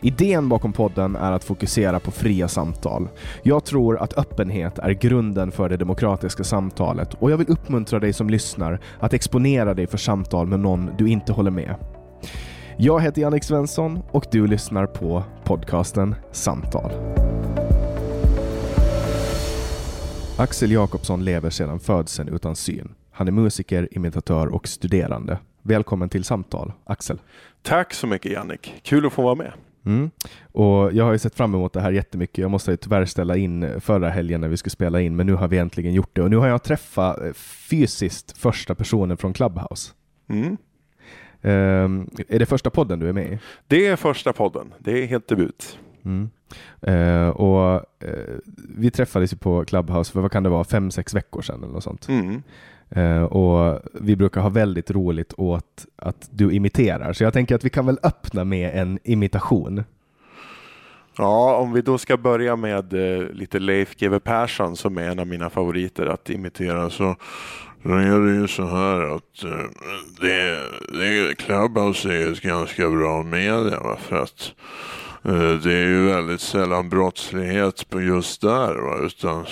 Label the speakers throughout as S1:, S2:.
S1: Idén bakom podden är att fokusera på fria samtal. Jag tror att öppenhet är grunden för det demokratiska samtalet och jag vill uppmuntra dig som lyssnar att exponera dig för samtal med någon du inte håller med. Jag heter Jannik Svensson och du lyssnar på podcasten Samtal. Axel Jakobsson lever sedan födseln utan syn. Han är musiker, imitatör och studerande. Välkommen till Samtal, Axel.
S2: Tack så mycket Jannik. Kul att få vara med.
S1: Mm. Och jag har ju sett fram emot det här jättemycket. Jag måste tyvärr ställa in förra helgen när vi skulle spela in, men nu har vi äntligen gjort det. Och nu har jag träffat eh, fysiskt första personen från Clubhouse.
S2: Mm.
S1: Um, är det första podden du är med i?
S2: Det är första podden. Det är helt debut.
S1: Mm. Uh, och uh, Vi träffades ju på Clubhouse för vad kan det vara, fem, sex veckor sedan eller något sånt.
S2: Mm.
S1: Uh, och Vi brukar ha väldigt roligt åt att du imiterar, så jag tänker att vi kan väl öppna med en imitation.
S2: Ja, om vi då ska börja med uh, lite Leif GW Persson som är en av mina favoriter att imitera så då är det ju så här att uh, det, det, Clubhouse är ett ganska bra media va? för att det är ju väldigt sällan brottslighet på just där va? utan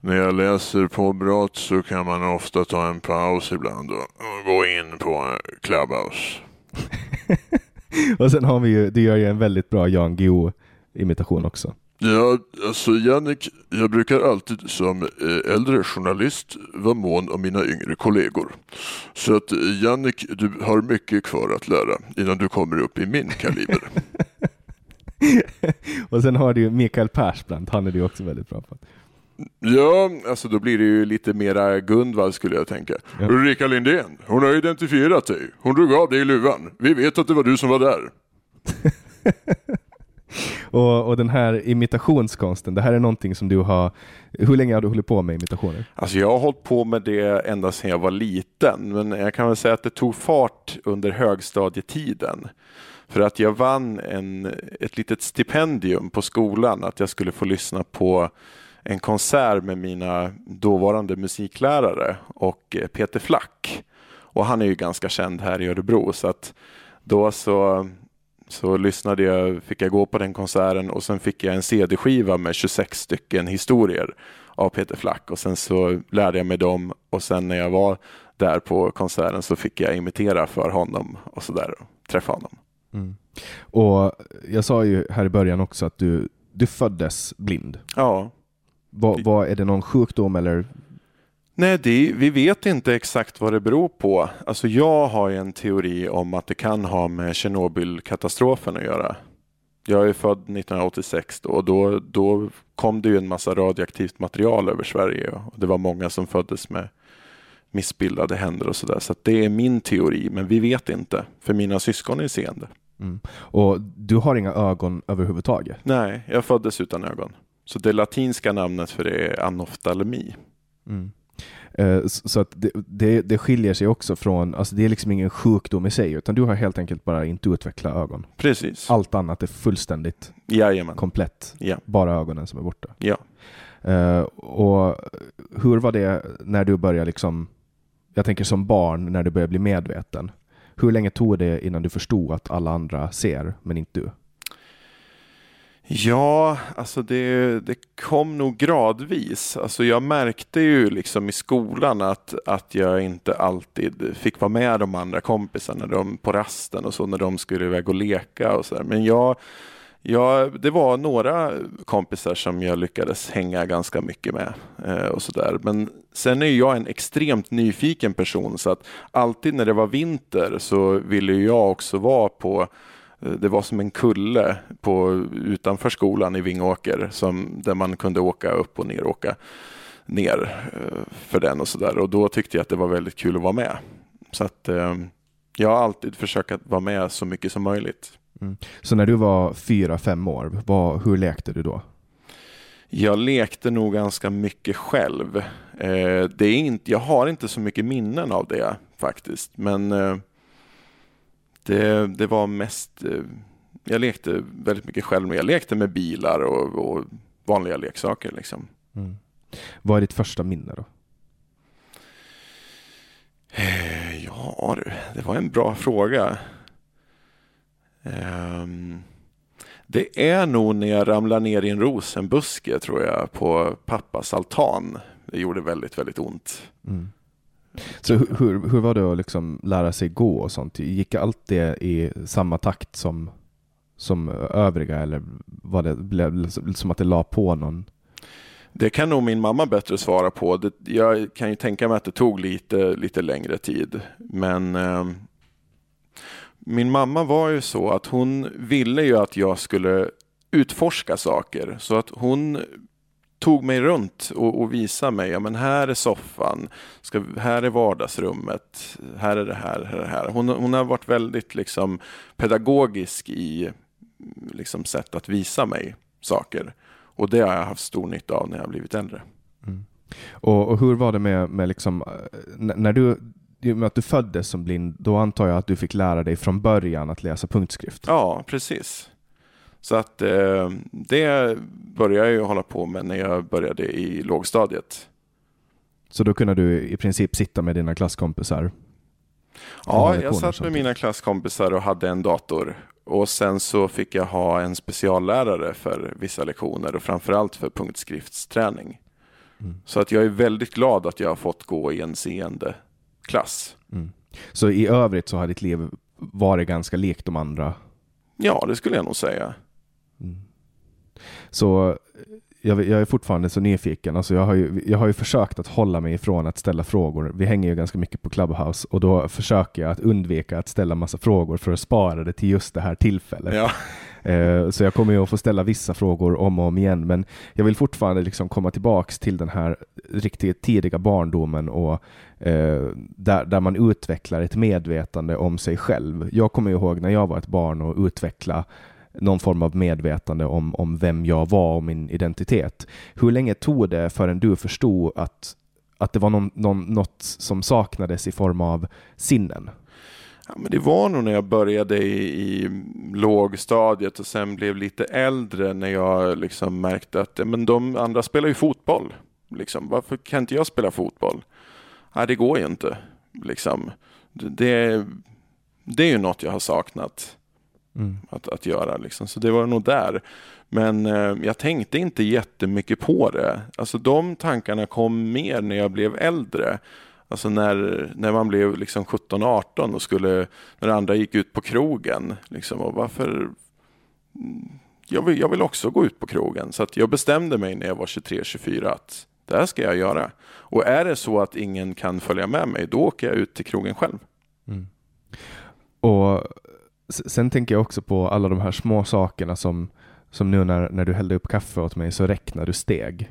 S2: när jag läser på brott så kan man ofta ta en paus ibland och, gå in på eh, Clubhouse.
S1: och sen har vi ju, du gör ju en väldigt bra Jan Guillou imitation också.
S2: Ja, alltså Jannik, jag brukar alltid som eh, äldre journalist vara mån om mina yngre kollegor. Så att eh, Jannik, du har mycket kvar att lära innan du kommer upp i min kaliber.
S1: och sen har du ju Mikael Persbrandt, han är du också väldigt bra på.
S2: Ja, alltså då blir det ju lite mera Gunvald skulle jag tänka. Ja. Ulrika Lindén, hon har identifierat dig. Hon drog av dig i luvan. Vi vet att det var du som var där.
S1: och, och den här imitationskonsten, det här är någonting som du har... Hur länge har du hållit på med imitationer?
S2: Alltså jag har hållit på med det ända sedan jag var liten, men jag kan väl säga att det tog fart under högstadietiden. För att jag vann en, ett litet stipendium på skolan, att jag skulle få lyssna på en konsert med mina dåvarande musiklärare och eh, Peter Flack. Och han är ju ganska känd här i Örebro så att då så, så lyssnade jag, fick jag gå på den konserten och sen fick jag en CD-skiva med 26 stycken historier av Peter Flack och sen så lärde jag mig dem och sen när jag var där på konserten så fick jag imitera för honom och sådär och träffa honom.
S1: Mm. Och jag sa ju här i början också att du, du föddes blind.
S2: Ja.
S1: Vad, vad, är det någon sjukdom eller?
S2: Nej, det, vi vet inte exakt vad det beror på. Alltså jag har en teori om att det kan ha med Tjernobylkatastrofen att göra. Jag är född 1986 då, och då, då kom det ju en massa radioaktivt material över Sverige och det var många som föddes med missbildade händer och sådär. Så, så det är min teori, men vi vet inte, för mina syskon är seende.
S1: Mm. Och du har inga ögon överhuvudtaget?
S2: Nej, jag föddes utan ögon. Så det latinska namnet för det är anoftalmi.
S1: Mm. Eh, så att det, det, det, skiljer sig också från, alltså det är liksom ingen sjukdom i sig, utan du har helt enkelt bara inte utvecklat ögon.
S2: Precis.
S1: Allt annat är fullständigt
S2: Jajamän.
S1: komplett.
S2: Ja.
S1: Bara ögonen som är borta.
S2: Ja.
S1: Uh, och hur var det när du började liksom, jag tänker som barn, när du började bli medveten? Hur länge tog det innan du förstod att alla andra ser, men inte du?
S2: Ja, alltså det, det kom nog gradvis. Alltså jag märkte ju liksom i skolan att, att jag inte alltid fick vara med de andra kompisarna de, på rasten och så när de skulle iväg och leka och så där. Men jag, Ja, det var några kompisar som jag lyckades hänga ganska mycket med eh, och sådär. Men sen är jag en extremt nyfiken person så att alltid när det var vinter så ville jag också vara på eh, det var som en kulle på, utanför skolan i Vingåker som, där man kunde åka upp och ner och åka ner eh, för den och sådär. Och då tyckte jag att det var väldigt kul att vara med. Så att eh, jag har alltid försökt att vara med så mycket som möjligt.
S1: Mm. Så när du var fyra, fem år, vad, hur lekte du då?
S2: Jag lekte nog ganska mycket själv. Eh, det är inte, jag har inte så mycket minnen av det faktiskt. Men eh, det, det var mest, eh, jag lekte väldigt mycket själv. Jag lekte med bilar och, och vanliga leksaker. Liksom.
S1: Mm. Vad är ditt första minne då?
S2: Eh, ja det var en bra fråga. Um, det är nog när jag ramlade ner i en rosenbuske tror jag på pappas altan. Det gjorde väldigt, väldigt ont. Mm.
S1: Så hur, hur var det att liksom lära sig gå och sånt? Gick allt det i samma takt som, som övriga eller var det blev som att det la på någon?
S2: Det kan nog min mamma bättre svara på. Det, jag kan ju tänka mig att det tog lite, lite längre tid. Men eh, min mamma var ju så att hon ville ju att jag skulle utforska saker. Så att hon tog mig runt och, och visade mig, ja men här är soffan, ska, här är vardagsrummet, här är det här, här är det här. Hon, hon har varit väldigt liksom pedagogisk i liksom sätt att visa mig saker. Och det har jag haft stor nytta av när jag blivit äldre.
S1: Mm. Och, och, hur var det med, med liksom, eh, när du, med att du föddes som blind, då antar jag att du fick lära dig från början att läsa punktskrift?
S2: Ja, precis. Så att eh, det började jag hålla på med när jag började i lågstadiet.
S1: Så då kunde du i princip sitta med dina klasskompisar?
S2: Ja, jag satt med mina klasskompisar och hade en dator. Och sen så fick jag ha en speciallärare för vissa lektioner och framförallt för punktskriftsträning. Mm. Så att jag är väldigt glad att jag har fått gå i en seende klass. Mm.
S1: Så i övrigt så har ditt liv varit ganska likt de andra?
S2: Ja, det skulle jag nog säga.
S1: Mm. Så jag, jag, är fortfarande så nyfiken. Alltså jag, har ju, jag har ju försökt att hålla mig ifrån att ställa frågor. Vi hänger ju ganska mycket på Clubhouse och då försöker jag att undvika att ställa massa frågor för att spara det till just det här tillfället.
S2: Ja.
S1: Eh, så jag kommer ju att få ställa vissa frågor om och om igen, men jag vill fortfarande liksom komma tillbaks till den här riktigt tidiga barndomen och eh, där, där man utvecklar ett medvetande om sig själv. Jag kommer ihåg när jag var ett barn och utvecklade någon form av medvetande om, om vem jag var och min identitet. Hur länge tog det förrän du förstod att, att det var någon, någon, något som saknades i form av sinnen?
S2: Ja, men det var nog när jag började i, i lågstadiet och sen blev lite äldre när jag liksom märkte att men de andra spelar ju fotboll. Liksom, varför kan inte jag spela fotboll? Nej, det går ju inte. Liksom. Det, det är ju något jag har saknat
S1: Mm.
S2: att, att göra. Liksom. Så det var nog där. Men eh, jag tänkte inte jättemycket på det. Alltså de tankarna kom mer när jag blev äldre. Alltså när, när man blev liksom 17-18 och skulle, när andra gick ut på krogen. Liksom, och varför? Mm, jag vill, jag vill också gå ut på krogen. Så att jag bestämde mig när jag var 23-24 att det här ska jag göra. Och är det så att ingen kan följa med mig, då åker jag ut till krogen själv.
S1: Mm. Och sen tänker jag också på alla de här små sakerna som, som nu när, när du hällde upp kaffe åt mig så räknar du steg.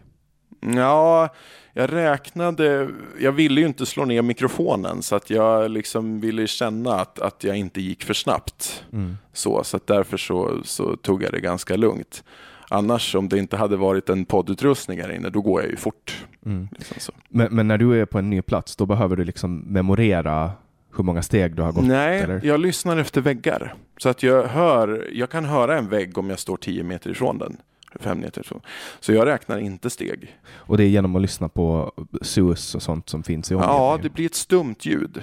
S2: Ja, jag räknade. Jag ville ju inte slå ner mikrofonen så att jag liksom ville känna att, att jag inte gick för snabbt.
S1: Mm.
S2: Så, så att därför så, så tog jag det ganska lugnt. Annars om det inte hade varit en poddutrustning här inne, då går jag ju fort.
S1: Mm.
S2: Liksom.
S1: Men, men när du är på en ny plats, då behöver du liksom memorera hur många steg du har gått?
S2: Nej,
S1: eller?
S2: jag lyssnar efter väggar. Så att jag hör, jag kan höra en vägg om jag står 10 meter ifrån den. Fem meter ifrån. Så jag räknar inte steg.
S1: Och det är genom att lyssna på sus och sånt som finns i
S2: Ja,
S1: omgivningen?
S2: det blir ett stumt ljud.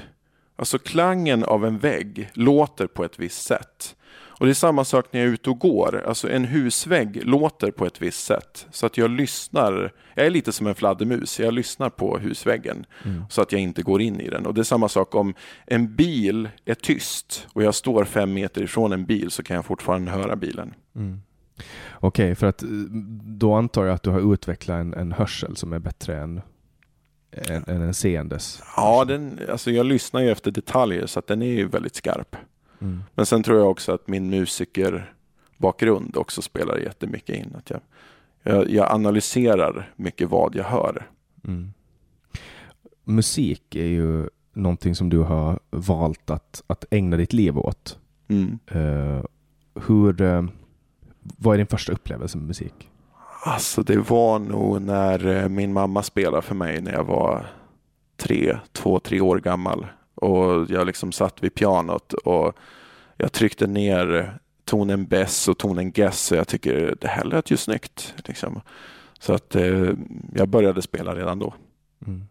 S2: Alltså klangen av en vägg låter på ett visst sätt. Och det är samma sak när jag är ute och går. Alltså en husvägg låter på ett visst sätt. Så att jag lyssnar. Jag är lite som en fladdermus. Jag lyssnar på husväggen.
S1: Mm.
S2: Så att jag inte går in i den. Och det är samma sak om en bil är tyst och jag står fem meter ifrån en bil så kan jag fortfarande höra bilen.
S1: Mm. Okej, för att eh, då antar jag att du har utvecklat en, en hörsel som är bättre än, än, än en seendes.
S2: Ja, den, alltså jag lyssnar ju efter detaljer så att den är ju väldigt skarp.
S1: Mm.
S2: Men sen tror jag också att min musikerbakgrund också spelar jättemycket in. Att jag, jag, jag analyserar mycket vad jag hör.
S1: Mm. Musik är ju någonting som du har valt att, att ägna ditt liv åt.
S2: Mm.
S1: Eh, hur, eh, vad är din första upplevelse med musik?
S2: Alltså det var nog när eh, min mamma spelade för mig när jag var tre, två, tre år gammal. Och jag liksom satt vid pianot och jag tryckte ner tonen bess och tonen gess och jag tycker det här lät ju snyggt. Liksom. Så att eh, jag började spela redan då.
S1: Mm.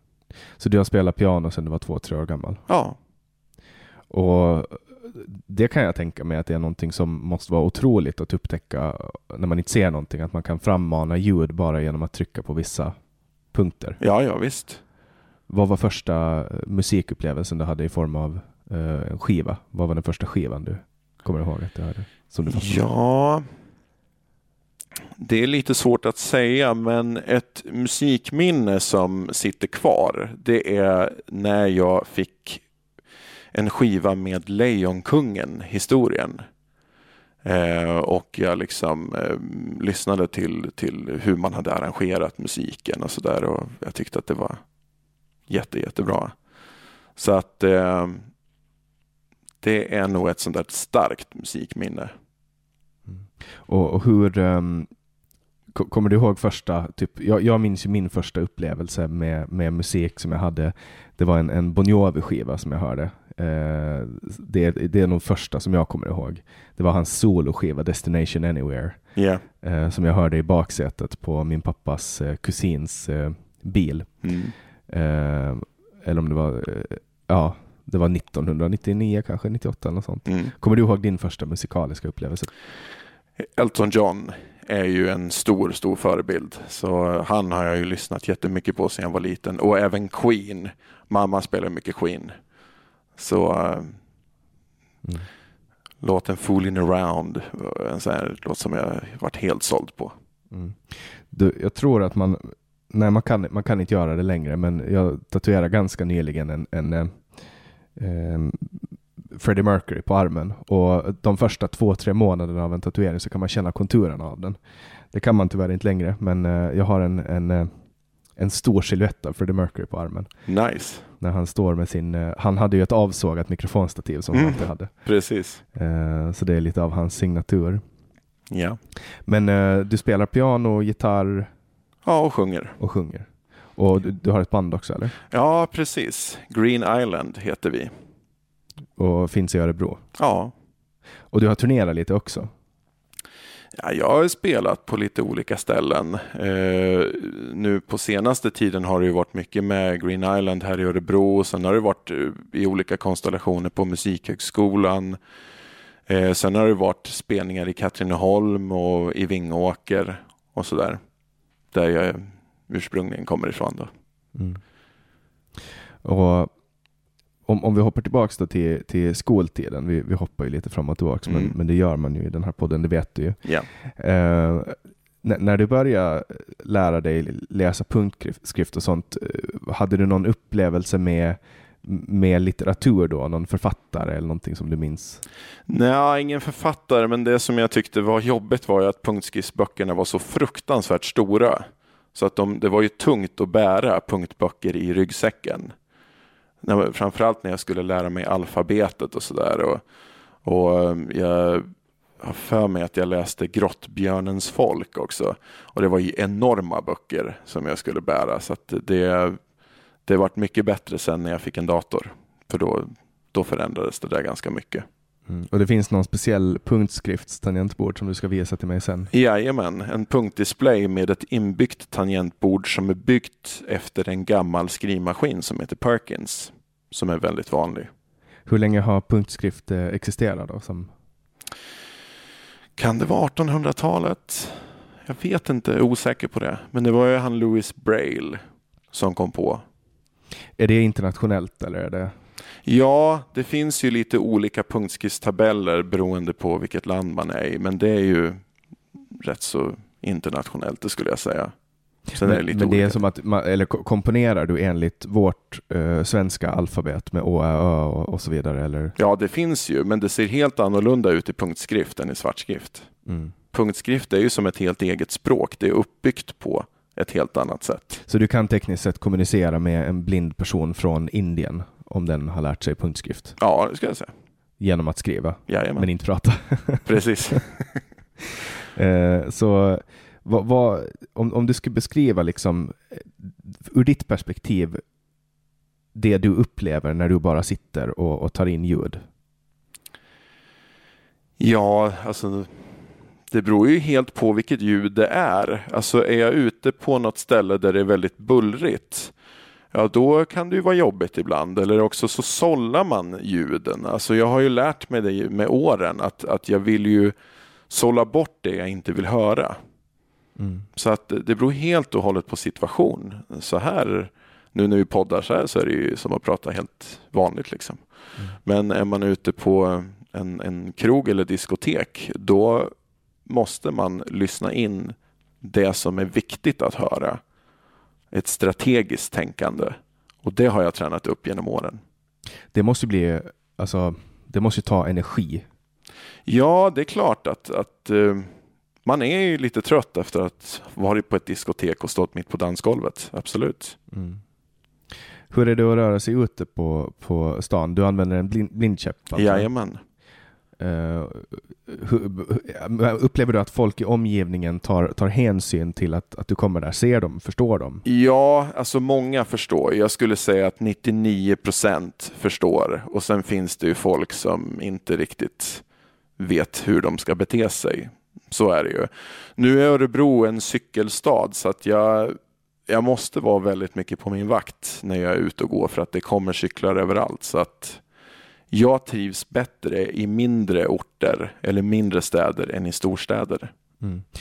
S1: Så du har spelat piano sedan du var två, tre år gammal?
S2: Ja,
S1: Och det kan jag tänka mig att det är någonting som måste vara otroligt att upptäcka när man inte ser någonting, att man kan frammana ljud bara genom att trycka på vissa punkter.
S2: ja, ja visst.
S1: Vad var första musikupplevelsen du hade i form av eh, skiva? Vad var den första skivan du kommer ihåg att du hade? Som du?
S2: Ja, det är lite svårt att säga, men ett musikminne som sitter kvar, det är när jag fick en skiva med Lejonkungen, historien. Eh, och jag liksom eh, lyssnade till, till hur man hade arrangerat musiken och sådär och jag tyckte att det var jätte, jättebra. Så att eh, det är nog ett sånt där starkt musikminne. Mm.
S1: Och, och hur um, Kommer du ihåg första, typ, jag, jag minns ju min första upplevelse med, med musik som jag hade. Det var en, en Bon Jovi-skiva som jag hörde. Eh, det, det är nog första som jag kommer ihåg. Det var hans soloskiva Destination Anywhere.
S2: Ja.
S1: Eh, som jag hörde i baksätet på min pappas eh, kusins eh, bil.
S2: Mm.
S1: Eh, eller om det var, eh, ja, det var 1999 kanske, 98 eller något sånt.
S2: Mm.
S1: Kommer du ihåg din första musikaliska upplevelse?
S2: Elton John är ju en stor, stor förebild. Så han har jag ju lyssnat jättemycket på sedan jag var liten. Och även Queen. Mamma spelar mycket Queen. Så uh,
S1: Mm.
S2: låten Fooling around, en sån här låt som jag varit helt såld på.
S1: Mm. Du, jag tror att man, nej man kan, man kan inte göra det längre, men jag tatuerade ganska nyligen en, en eh, ehm, Freddie Mercury på armen och de första två, tre månaderna av en tatuering så kan man känna konturerna av den. Det kan man tyvärr inte längre, men eh, jag har en, en, eh, en stor silhuett av Freddie Mercury på armen.
S2: Nice,
S1: När han står med sin, eh, han hade ju ett avsågat mikrofonstativ som han
S2: Mm.
S1: alltid hade.
S2: precis.
S1: Eh, så det är lite av hans signatur.
S2: Ja,
S1: Men eh, du spelar piano, gitarr
S2: ja och sjunger.
S1: och sjunger. Och du, du har ett band också eller?
S2: Ja, precis. Green Island heter vi.
S1: och finns i Örebro.
S2: Ja.
S1: Och du har turnerat lite också.
S2: Ja, jag har spelat på lite olika ställen. Eh, nu på senaste tiden har det ju varit mycket med Green Island här i Örebro. och Sen har det varit eh, i olika konstellationer på Musikhögskolan. Eh, sen har det varit spelningar i Katrineholm och i Vingåker och sådär. Där jag ursprungligen kommer ifrån. Då.
S1: Mm. Och om, om vi hoppar tillbaka då till, till skoltiden, vi, vi hoppar ju lite fram och tillbaka,
S2: Mm.
S1: men, men det gör man ju i den här podden, det vet du ju.
S2: Ja.
S1: Eh, när, när du började lära dig läsa punktskrift och sånt, eh, hade du någon upplevelse med, med litteratur då? Någon författare eller någonting som du minns?
S2: Nej, ingen författare, men det som jag tyckte var jobbigt var ju att punktskriftsböckerna var så fruktansvärt stora. Så att de, det var ju tungt att bära punktböcker i ryggsäcken. När, framförallt när jag skulle lära mig alfabetet och sådär. Och, och eh, jag har för mig att jag läste Grottbjörnens folk också. Och det var ju enorma böcker som jag skulle bära. Så att det, det vart mycket bättre sen när jag fick en dator. För då, då förändrades det där ganska mycket.
S1: Mm. Och det finns någon speciell punktskriftstangentbord som du ska visa till mig sen?
S2: Jajamän, en punktdisplay med ett inbyggt tangentbord som är byggt efter en gammal skrivmaskin som heter Perkins. Som är väldigt vanlig.
S1: Hur länge har punktskrift eh, existerat då? Som...
S2: Kan det vara 1800-talet? Jag vet inte, jag är osäker på det. Men det var ju han Louis Braille som kom på.
S1: Är det internationellt eller är det?
S2: Ja, det finns ju lite olika punktskriftstabeller beroende på vilket land man är i. Men det är ju rätt så internationellt, det skulle jag säga. Sen
S1: men
S2: är det lite
S1: men det är
S2: olika.
S1: som att, man, eller ko- komponerar du enligt vårt eh, svenska alfabet med å, ä, ö och, och så vidare? Eller?
S2: Ja, det finns ju, men det ser helt annorlunda ut i punktskrift än i svartskrift.
S1: Mm.
S2: Punktskrift är ju som ett helt eget språk. Det är uppbyggt på ett helt annat sätt.
S1: Så du kan tekniskt sett kommunicera med en blind person från Indien om den har lärt sig punktskrift
S2: Ja, det ska jag säga.
S1: genom att skriva,
S2: Jajamän,
S1: men inte prata.
S2: precis.
S1: Eh, så vad, vad, om, om du skulle beskriva liksom, eh, ur ditt perspektiv det du upplever när du bara sitter och, och tar in ljud.
S2: Ja, alltså det beror ju helt på vilket ljud det är. Alltså är jag ute på något ställe där det är väldigt bullrigt, ja då kan det ju vara jobbigt ibland. Eller också så sållar man ljuden. Alltså jag har ju lärt mig det med åren att, att jag vill ju sålla bort det jag inte vill höra. Så att det beror helt och hållet på situation. Så här, nu när vi poddar så här så är det ju som att prata helt vanligt liksom. Men är man ute på en, en krog eller diskotek, då måste man lyssna in det som är viktigt att höra. Ett strategiskt tänkande. Och det har jag tränat upp genom åren.
S1: Det måste bli, alltså, det måste ta energi.
S2: Ja, det är klart att, att eh, man är ju lite trött efter att ha varit på ett diskotek och stått mitt på dansgolvet. Absolut.
S1: Hur är det att röra sig ute på, på stan? Du använder en blind, blindkäpp? jag?
S2: Jajamän.
S1: Uh, upplever du att folk i omgivningen tar, tar hänsyn till att, att du kommer där? Ser dem? Förstår dem?
S2: Ja, alltså många förstår. Jag skulle säga att 99 procent förstår. Och sen finns det ju folk som inte riktigt vet hur de ska bete sig. Så är det ju. Nu är Örebro en cykelstad så att jag, jag måste vara väldigt mycket på min vakt när jag är ute och går för att det kommer cyklar överallt. Så att jag trivs bättre i mindre orter eller mindre städer än i storstäder.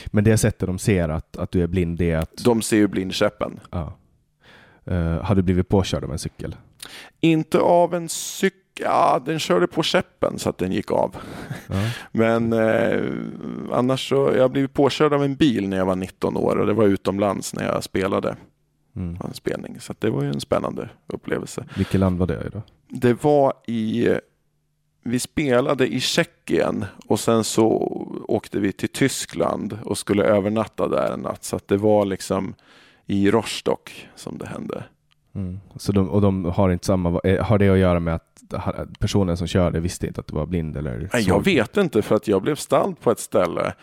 S1: Men det sättet de ser att, att du är blind, det är att...
S2: De ser ju blindkäppen.
S1: Ja. Uh, har du blivit påkörd av en cykel?
S2: Inte av en cykel. Ja, den körde på käppen så att den gick av.
S1: Ja.
S2: Men eh, annars så, jag blev påkörd av en bil när jag var 19 år och det var utomlands när jag spelade
S1: Mm.
S2: en spelning. Så det var ju en spännande upplevelse.
S1: Vilket land var det i då?
S2: Det var i, vi spelade i Tjeckien och sen så åkte vi till Tyskland och skulle övernatta där en natt. Så det var liksom i Rostock som det hände.
S1: Mm. Så de, och de har inte samma... eh, Har det att göra med att personen som körde visste inte att du var blind? Eller
S2: Nej? Jag vet inte för att jag blev ställd på ett ställe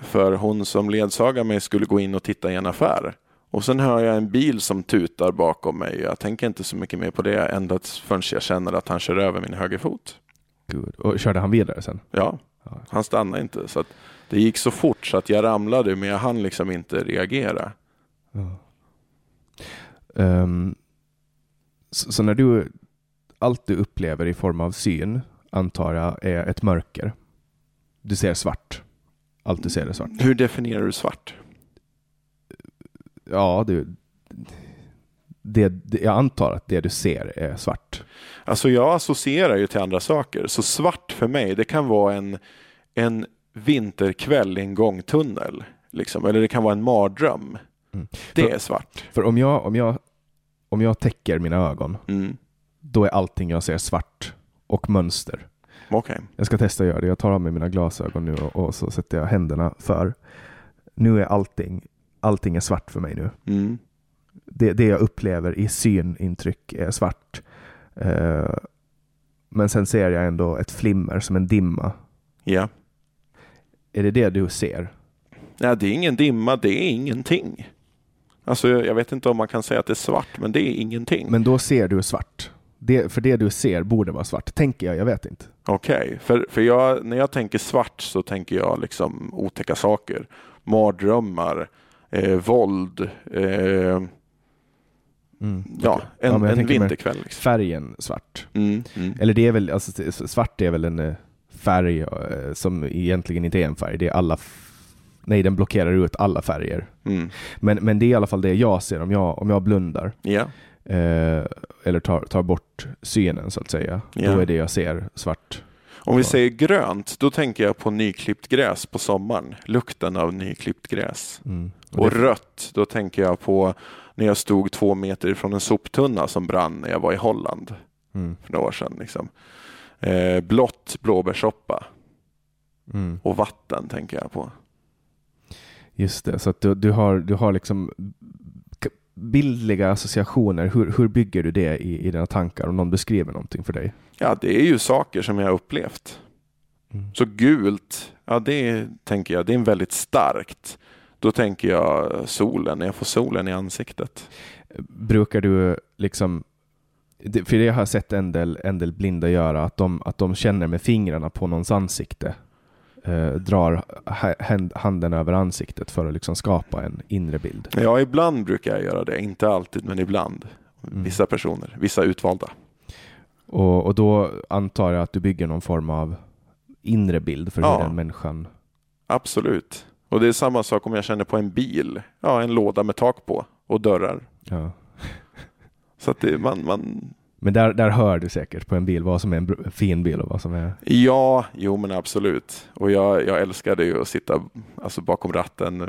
S2: för hon som ledsagade mig skulle gå in och titta i en affär. Och sen hör jag en bil som tutar bakom mig. Jag tänker inte så mycket mer på det ända förrän jag känner att han kör över min högerfot.
S1: Gud. Och körde han vidare sen?
S2: Ja, han stannade inte. Så det gick så fort så att jag ramlade men jag hann liksom inte reagera.
S1: Um, så, så när du, allt du upplever i form av syn, antar jag, är ett mörker. Du ser svart. Allt du ser är svart.
S2: Hur definierar du svart?
S1: Ja, du, det, det, jag antar att det du ser är svart.
S2: Alltså jag associerar ju till andra saker. Så svart för mig, det kan vara en, en vinterkväll i en gångtunnel. Liksom. Eller det kan vara en mardröm.
S1: Mm.
S2: Det
S1: För-
S2: är svart.
S1: För om jag, om jag, om jag täcker mina ögon,
S2: Mm.
S1: då är allting jag ser svart och mönster.
S2: Okej.
S1: Jag ska testa att göra det. Jag tar av mig mina glasögon nu och, och så sätter jag händerna för. Nu är allting, allting är svart för mig nu.
S2: Mm.
S1: Det, det jag upplever i synintryck är svart. Eh, men sen ser jag ändå ett flimmer som en dimma.
S2: Ja.
S1: Är det det du ser?
S2: Nej, det är ingen dimma, det är ingenting. Alltså jag vet inte om man kan säga att det är svart, men det är ingenting.
S1: Men då ser du svart. Det, för det du ser borde vara svart, tänker jag. Jag vet inte.
S2: Okej, för, för jag, när jag tänker svart så tänker jag liksom otäcka saker. Mardrömmar, eh, våld, eh,
S1: Mm.
S2: ja, en,
S1: Ja,
S2: en vinterkväll. Liksom.
S1: Färgen svart.
S2: Mm, mm.
S1: Eller det är väl, alltså, svart är väl en eh, färg eh, som egentligen inte är en färg. Det är alla Nej, den blockerar ut alla färger.
S2: Mm.
S1: Men, men det är i alla fall det jag ser om jag, om jag blundar.
S2: Ja,
S1: Eh, eller tar, tar bort synen så att säga.
S2: Ja.
S1: Då är det jag ser svart.
S2: Om vi säger grönt, då tänker jag på nyklippt gräs på sommaren. Lukten av nyklippt gräs.
S1: Mm.
S2: Och
S1: det,
S2: rött, då tänker jag på när jag stod två meter ifrån en soptunna som brann när jag var i Holland
S1: mm.
S2: för några år sedan. Liksom. Eh, blått blåbärssoppa
S1: Mm.
S2: och vatten tänker jag på.
S1: Just det, så att du, du, har, du har liksom bildliga associationer. Hur, hur bygger du det i, i dina tankar om någon beskriver någonting för dig?
S2: Ja, det är ju saker som jag har upplevt.
S1: Mm.
S2: Så gult, ja det tänker jag, det är en väldigt starkt. Då tänker jag solen, när jag får solen i ansiktet.
S1: Brukar du liksom för det har jag sett en del, en del blinda göra, att de, att de känner med fingrarna på någons ansikte. Eh, drar ha- hand- handen över ansiktet för att liksom skapa en inre bild.
S2: Ja, ibland brukar jag göra det. Inte alltid, men ibland.
S1: Mm.
S2: Vissa personer, vissa utvalda.
S1: Och, och då antar jag att du bygger någon form av inre bild för hur
S2: Ja.
S1: den människan...
S2: Absolut. Och det är samma sak om jag känner på en bil. Ja, en låda med tak på och dörrar.
S1: Ja.
S2: Så att det, man, man,
S1: Men där, där hör du säkert på en bil vad som är en fin bil och vad som är...
S2: ja, jo men absolut. Och jag, jag älskade ju att sitta alltså, bakom ratten eh,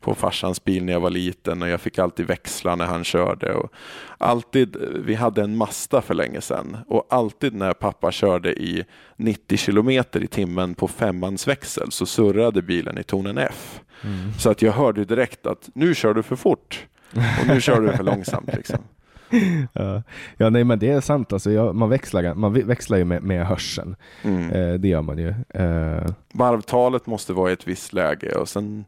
S2: på farsans bil när jag var liten och jag fick alltid växla när han körde. Och alltid, vi hade en Mazda för länge sedan och alltid när pappa körde i 90 kilometer i timmen på femmansväxel så surrade bilen i tonen F. Så att jag hörde direkt att nu kör du för fort och nu kör du för långsamt. Liksom.
S1: Ja, ja nej men det är sant alltså. Jag, man, växlar, man växlar ju med, med hörseln.
S2: Mm.
S1: Eh, det gör man ju. Eh,
S2: Varvtalet måste vara i ett visst läge och sen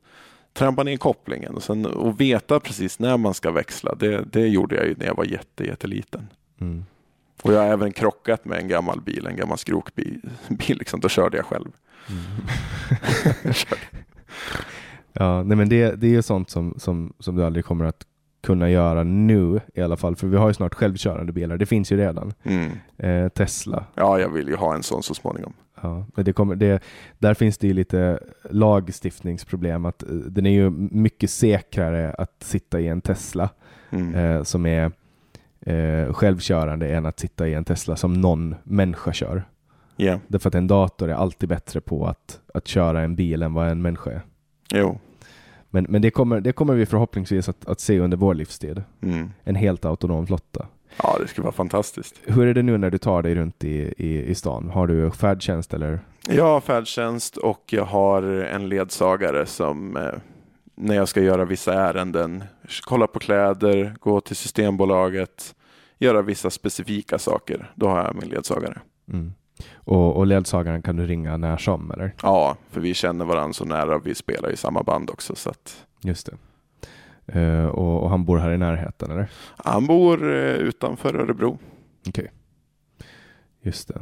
S2: trampa ner kopplingen och, sen, och veta precis när man ska växla. Det, det gjorde jag ju när jag var jätte, jätteliten.
S1: mm.
S2: Och jag har även krockat med en gammal bil, en gammal skrokbil. Bil, liksom. Då körde jag själv.
S1: Ja, nej men det, det är ju sånt som, som, som du aldrig kommer att kunna göra nu i alla fall. För vi har ju snart självkörande bilar. Det finns ju redan.
S2: Mm.
S1: Eh, Tesla.
S2: Ja, jag vill ju ha en sån så småningom.
S1: Ja, men det kommer, det, där finns det ju lite lagstiftningsproblem. Att, eh, den är ju mycket säkrare att sitta i en Tesla
S2: Mm.
S1: eh, som är eh, självkörande än att sitta i en Tesla som någon människa kör.
S2: Ja,
S1: Därför att en dator är alltid bättre på att, att köra en bil än vad en människa är.
S2: jo.
S1: Men, men det, kommer, det kommer vi förhoppningsvis att, att se under vår livstid.
S2: Mm.
S1: En helt autonom flotta.
S2: Ja, det skulle vara fantastiskt.
S1: Hur är det nu när du tar dig runt i, i, i stan? Har du färdtjänst eller?
S2: Jag har färdtjänst och jag har en ledsagare som eh, när jag ska göra vissa ärenden, kolla på kläder, gå till Systembolaget, göra vissa specifika saker. Då har jag min ledsagare.
S1: Mm. Och, och ledsagaren kan du ringa när som eller?
S2: Ja, för vi känner varandra så nära. Vi spelar i samma band också. Så att,
S1: Just det. Eh, och, och han bor här i närheten eller?
S2: Han bor eh, utanför Örebro.
S1: Okej. Just det.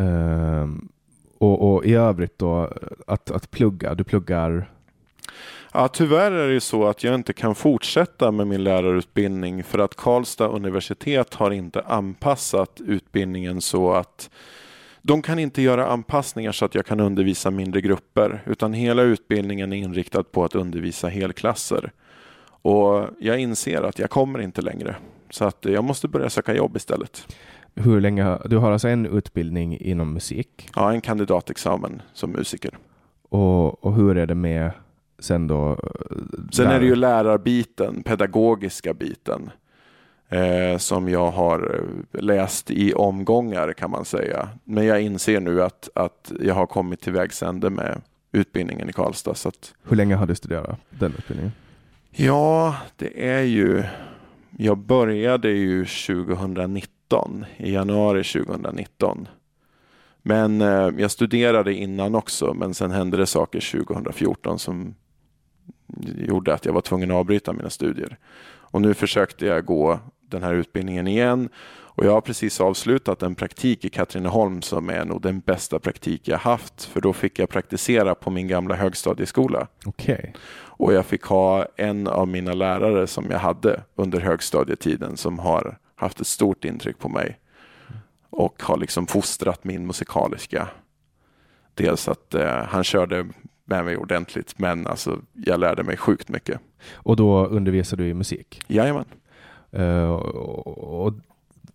S1: Ehm, och, och i övrigt då, att, att plugga, du pluggar
S2: Ja, tyvärr är det så att jag inte kan fortsätta med min lärarutbildning för att Karlstad universitet har inte anpassat utbildningen så att de kan inte göra anpassningar så att jag kan undervisa mindre grupper utan hela utbildningen är inriktad på att undervisa helklasser. Och jag inser att jag kommer inte längre så att jag måste börja söka jobb istället.
S1: hur länge, du har alltså en utbildning inom musik
S2: Ja, en kandidatexamen som musiker.
S1: och, och hur är det med sen då?
S2: Sen
S1: lärare?
S2: är det ju lärarbiten, pedagogiska biten, eh, som jag har eh, läst i omgångar kan man säga. Men jag inser nu att, att jag har kommit till vägs ände med utbildningen i Karlstad. Så att,
S1: Hur länge har du studerat den utbildningen?
S2: ja, det är ju... Jag började ju 2019, i januari 2019. Men eh, jag studerade innan också, men sen hände det saker 2014 som gjorde att jag var tvungen att avbryta mina studier. Och nu försökte jag gå den här utbildningen igen och jag har precis avslutat en praktik i Katrineholm som är nog den bästa praktik jag haft för då fick jag praktisera på min gamla högstadieskola.
S1: Okej.
S2: Och jag fick ha en av mina lärare som jag hade under högstadietiden som har haft ett stort intryck på mig och har liksom fostrat min musikaliska. Dels att eh, han körde med mig ordentligt men alltså jag lärde mig sjukt mycket.
S1: Och då undervisar du i musik?
S2: Jajamän.
S1: Eh, och, och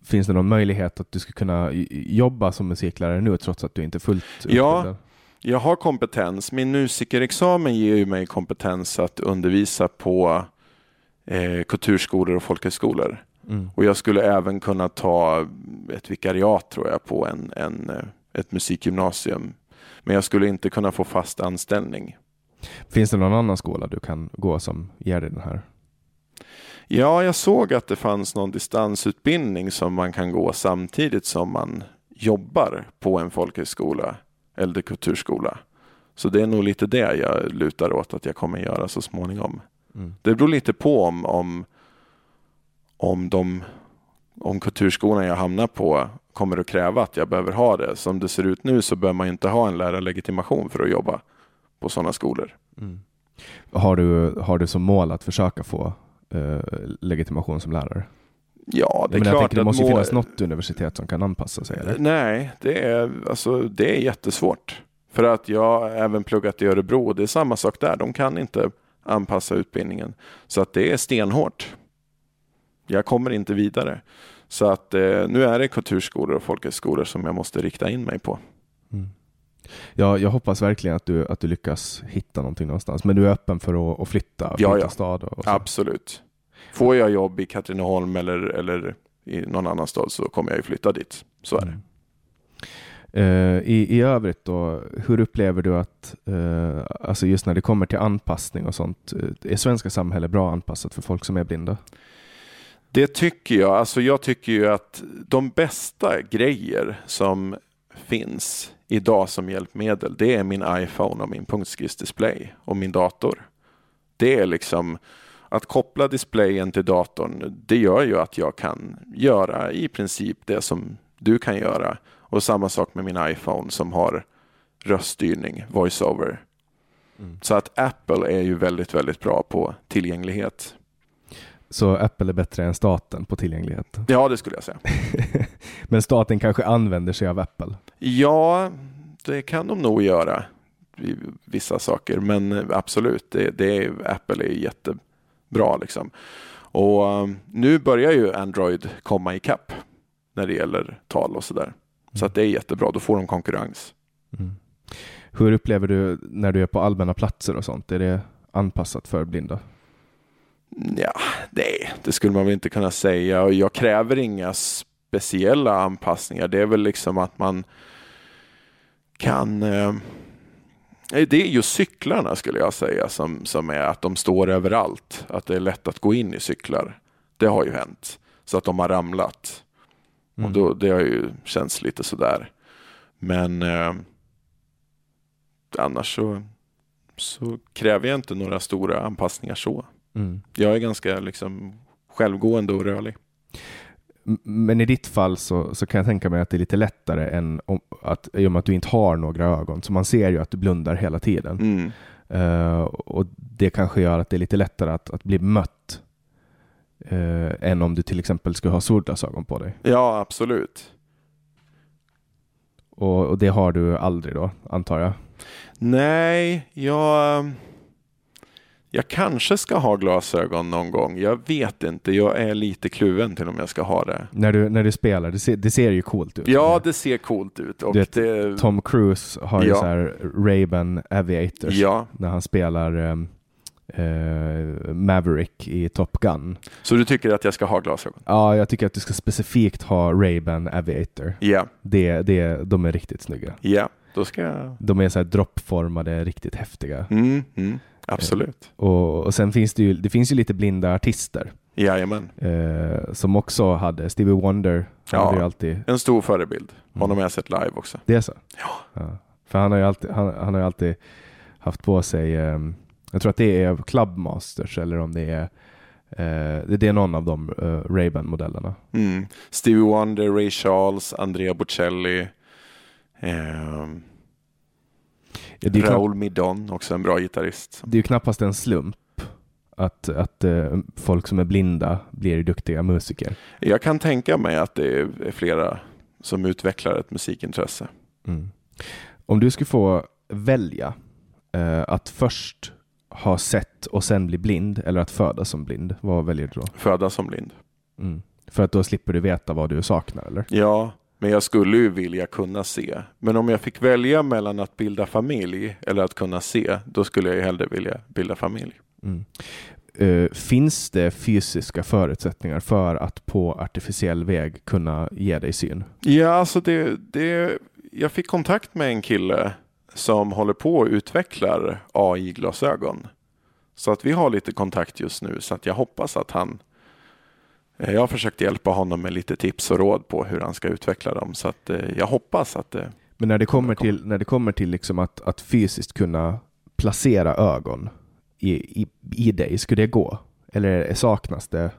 S1: finns det någon möjlighet att du ska kunna jobba som musiklärare nu trots att du inte är fullt
S2: Ja.
S1: utbildad?
S2: Jag har kompetens. Min musikerexamen ger ju mig kompetens att undervisa på eh, kulturskolor och folkhögskolor.
S1: Mm.
S2: Och jag skulle även kunna ta ett vikariat tror jag på en, en, ett musikgymnasium. Men jag skulle inte kunna få fast anställning.
S1: Finns det någon annan skola du kan gå som ger dig den här?
S2: Ja, jag såg att det fanns någon distansutbildning som man kan gå samtidigt som man jobbar på en folkhögskola eller kulturskola. Så det är nog lite det jag lutar åt att jag kommer göra så småningom.
S1: Mm.
S2: Det beror lite på om, om, om, de, om kulturskolan jag hamnar på kommer att kräva att jag behöver ha det. Som det ser ut nu så bör man inte ha en lärarlegitimation för att jobba på sådana skolor.
S1: Mm. Har, du, har du som mål att försöka få eh, legitimation som lärare?
S2: Ja, det är
S1: Jag, jag
S2: klart
S1: tänker, det måste ju
S2: må-
S1: finnas något universitet som kan anpassa sig, eller?
S2: Nej, det är, alltså, det är jättesvårt. För att jag har även pluggat i Örebro och det är samma sak där. De kan inte anpassa utbildningen. Så att det är stenhårt. Jag kommer inte vidare. Så att eh, nu är det kulturskolor och folkhögskolor som jag måste rikta in mig på.
S1: Mm. Ja, jag hoppas verkligen att du, att du lyckas hitta någonting någonstans. Men du är öppen för att, att flytta,
S2: Ja,
S1: byta
S2: ja.
S1: stad? Och så.
S2: Absolut. Får jag jobb i Katrineholm eller, eller i någon annan stad så kommer jag ju flytta dit. Så är det.
S1: Mm. Eh, i, I övrigt då, hur upplever du att, eh, alltså just när det kommer till anpassning och sånt, eh, är svenska samhället bra anpassat för folk som är blinda?
S2: Det tycker jag. Alltså jag tycker ju att de bästa grejer som finns idag som hjälpmedel, det är min iPhone och min punktskriftsdisplay och min dator. Det är liksom att koppla displayen till datorn, det gör ju att jag kan göra i princip det som du kan göra. Och samma sak med min iPhone som har röststyrning, voiceover. Så att Apple är ju väldigt, väldigt bra på tillgänglighet.
S1: Så Apple är bättre än staten på tillgänglighet.
S2: Ja, det skulle jag säga.
S1: Men staten kanske använder sig av Apple?
S2: Ja, det kan de nog göra vissa saker, men absolut, det, det är, Apple är jättebra liksom. Och um, nu börjar ju Android komma ikapp när det gäller tal och sådär. Så att det är jättebra, då får de konkurrens.
S1: Mm. Hur upplever du när du är på allmänna platser och sånt? Är det anpassat för blinda?
S2: Ja, nej, det skulle man väl inte kunna säga. Jag kräver inga speciella anpassningar. Det är väl liksom att man kan... Eh, det är ju cyklarna skulle jag säga som, som är att de står överallt. Att det är lätt att gå in i cyklar. Det har ju hänt. Så att de har ramlat.
S1: Mm.
S2: Och då, det har ju känts lite sådär. Men eh, annars så, så kräver jag inte några stora anpassningar så.
S1: Mm.
S2: Jag är ganska liksom självgående och rörlig.
S1: Men i ditt fall så, så kan jag tänka mig att det är lite lättare än om, att, i och med att du inte har några ögon. Så man ser ju att du blundar hela tiden.
S2: Mm.
S1: Eh, och det kanske gör att det är lite lättare att, att bli mött eh, än om du till exempel skulle ha solglasögon på dig.
S2: Ja, absolut.
S1: Och, och det har du aldrig då, antar jag?
S2: Nej, jag, jag kanske ska ha glasögon någon gång. Jag vet inte. Jag är lite kluven till om jag ska ha det.
S1: När du, när du spelar, det ser, det ser ju coolt ut.
S2: Ja, det ser coolt ut. Och
S1: vet,
S2: det,
S1: Tom Cruise har ju
S2: Ja.
S1: så här Ray-Ban Aviators
S2: ja,
S1: när han spelar eh, Maverick i Top Gun.
S2: så du tycker att jag ska ha glasögon?
S1: Ja, jag tycker att du ska specifikt ha Ray-Ban Aviator.
S2: Ja,
S1: Det, det, de är riktigt snygga.
S2: ja, då ska jag...
S1: De är så här droppformade, riktigt häftiga.
S2: Mm, mm, absolut.
S1: Och, och sen finns det ju, det finns ju lite blinda artister
S2: Jajamän.
S1: eh, som också hade, Stevie Wonder,
S2: Ja.
S1: hade ju alltid,
S2: En stor förebild. Honom har jag sett live också.
S1: det är så?
S2: Ja.
S1: För han har ju alltid, han, han har alltid haft på sig, ehm, jag tror att det är Clubmasters eller om det är eh, det är någon av de uh, Ray-Ban modellerna.
S2: Mm. Stevie Wonder, Ray Charles, Andrea Bocelli. ehm,
S1: Ja,
S2: Raoul Midon, också en bra gitarrist.
S1: det är ju knappast en slump att, att eh, folk som är blinda blir duktiga musiker.
S2: Jag kan tänka mig att det är flera som utvecklar ett musikintresse.
S1: Mm. Om du skulle få välja eh, att först ha sett och sen bli blind eller att födas som blind, vad väljer du då?
S2: Födas som blind.
S1: Mm. För att då slipper du veta vad du saknar eller?
S2: Ja, men jag skulle ju vilja kunna se. Men om jag fick välja mellan att bilda familj eller att kunna se, då skulle jag ju hellre vilja bilda familj.
S1: Mm. Eh, finns det fysiska förutsättningar för att på artificiell väg kunna ge dig syn?
S2: Ja, alltså det, det, jag fick kontakt med en kille som håller på och utvecklar AI-glasögon. Så att vi har lite kontakt just nu så att jag hoppas att han jag har försökt hjälpa honom med lite tips och råd på hur han ska utveckla dem. Så att eh, jag hoppas att det...
S1: Men när det kommer till, när det kommer till liksom att, att fysiskt kunna placera ögon i, i, i dig, skulle det gå? Eller saknas det?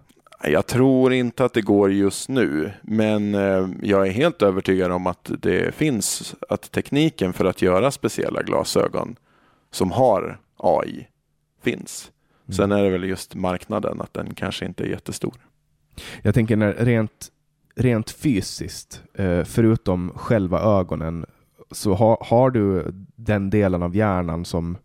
S2: Jag tror inte att det går just nu, men eh, jag är helt övertygad om att det finns, att tekniken för att göra speciella glasögon som har AI finns. Sen är det väl just marknaden, att den kanske inte är jättestor.
S1: Jag tänker när rent, rent fysiskt, eh, förutom själva ögonen, så har, har du den delen av hjärnan som,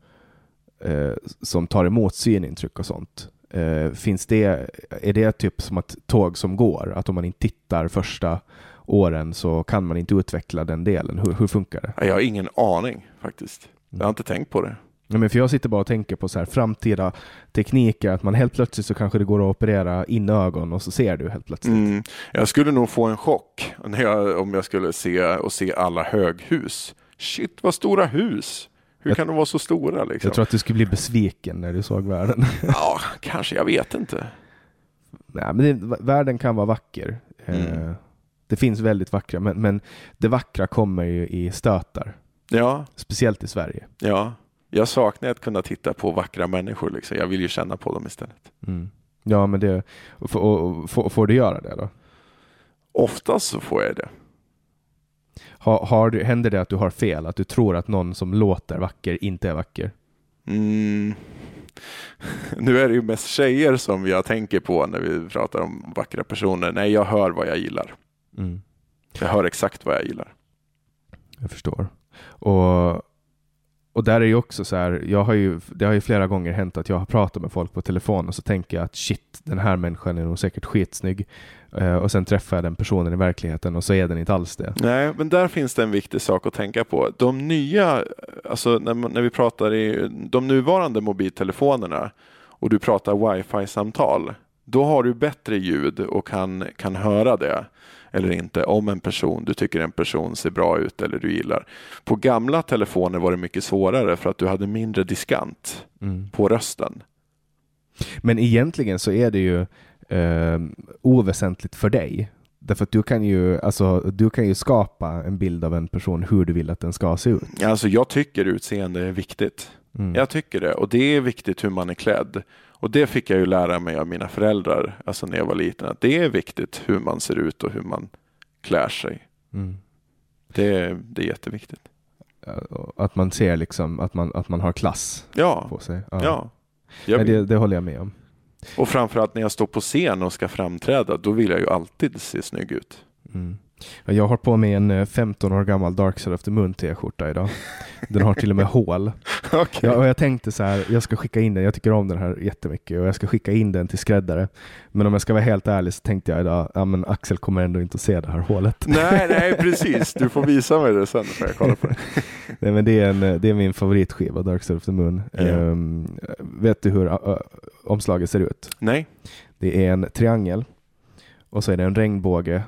S1: eh, som tar emot synintryck och sånt. Eh, finns det, är det typ som ett tåg som går? Att om man inte tittar första åren så kan man inte utveckla den delen. Hur, hur funkar det?
S2: Jag har ingen aning faktiskt. Jag har inte tänkt på det.
S1: Ja, men för jag sitter bara och tänker på så här framtida tekniker, att man helt plötsligt så kanske det går att operera in ögon och så ser du helt plötsligt.
S2: Mm. Jag skulle nog få en chock när jag, om jag skulle se och se alla höghus. Shit vad stora hus! Hur
S1: Jag-
S2: kan de vara så stora liksom?
S1: Jag tror att du skulle bli besviken när du såg världen.
S2: Ja, kanske. Jag vet inte.
S1: Nej, men det, världen kan vara vacker.
S2: Mm.
S1: Eh, det finns väldigt vackra, men, men det vackra kommer ju i stötar.
S2: Ja,
S1: Speciellt i Sverige.
S2: ja. Jag saknar att kunna titta på vackra människor. Liksom. Jag vill ju känna på dem istället.
S1: Mm. Ja, men det... Och, och, och, får, du göra det då?
S2: Oftast så får jag det.
S1: Har, har du, händer det att du har fel? Att du tror att någon som låter vacker inte är vacker?
S2: Mm. Nu är det ju mest tjejer som jag tänker på när vi pratar om vackra personer. Nej, jag hör vad jag gillar.
S1: Mm.
S2: Jag hör exakt vad jag gillar.
S1: Jag förstår. Och, och där är ju också så här, jag har ju, det har ju flera gånger hänt att jag har pratat med folk på telefon och så tänker jag att shit, den här människan är nog säkert skitsnygg. Uh, och sen träffar jag den personen i verkligheten och så är den inte alls det.
S2: Nej, men där finns det en viktig sak att tänka på. De nya, alltså när, när vi pratar i de nuvarande mobiltelefonerna och du pratar wifi-samtal, då har du bättre ljud och kan, kan höra det eller inte om en person, du tycker en person ser bra ut eller du gillar. På gamla telefoner var det mycket svårare för att du hade mindre diskant
S1: Mm.
S2: på rösten.
S1: Men egentligen så är det ju eh, oväsentligt för dig. Därför att du kan, ju, alltså, du kan ju skapa en bild av en person hur du vill att den ska se ut.
S2: Alltså jag tycker utseende är viktigt.
S1: Mm.
S2: Jag tycker det. Och det är viktigt hur man är klädd. Och det fick jag ju lära mig av mina föräldrar, alltså när jag var liten, att det är viktigt hur man ser ut och hur man klär sig.
S1: Mm.
S2: Det, det är jätteviktigt.
S1: Att man ser liksom att man, att man har klass
S2: Ja,
S1: på sig.
S2: ja. Jag
S1: Nej, det, det håller jag med om.
S2: Och framförallt när jag står på scen och ska framträda, då vill jag ju alltid se snygg ut.
S1: Mm. Ja, Jag har på mig en eh, 15 år gammal Dark Side of the Moon t-skjorta idag. Den har till och med hål.
S2: Okej.
S1: Ja, och jag tänkte så här, jag ska skicka in den, jag tycker om den här jättemycket och jag ska skicka in den till skräddare. Men om jag ska vara helt ärlig så tänkte jag idag, ja men Axel kommer ändå inte att se det här hålet.
S2: Nej, nej, precis. Du får visa mig det sen får jag kolla på det.
S1: Nej, men det, är en, det är min favoritskiva, Dark Side of the Moon.
S2: Ja.
S1: Ehm, vet du hur uh, omslaget ser ut?
S2: Nej.
S1: Det är en triangel och så är det en regnbåge,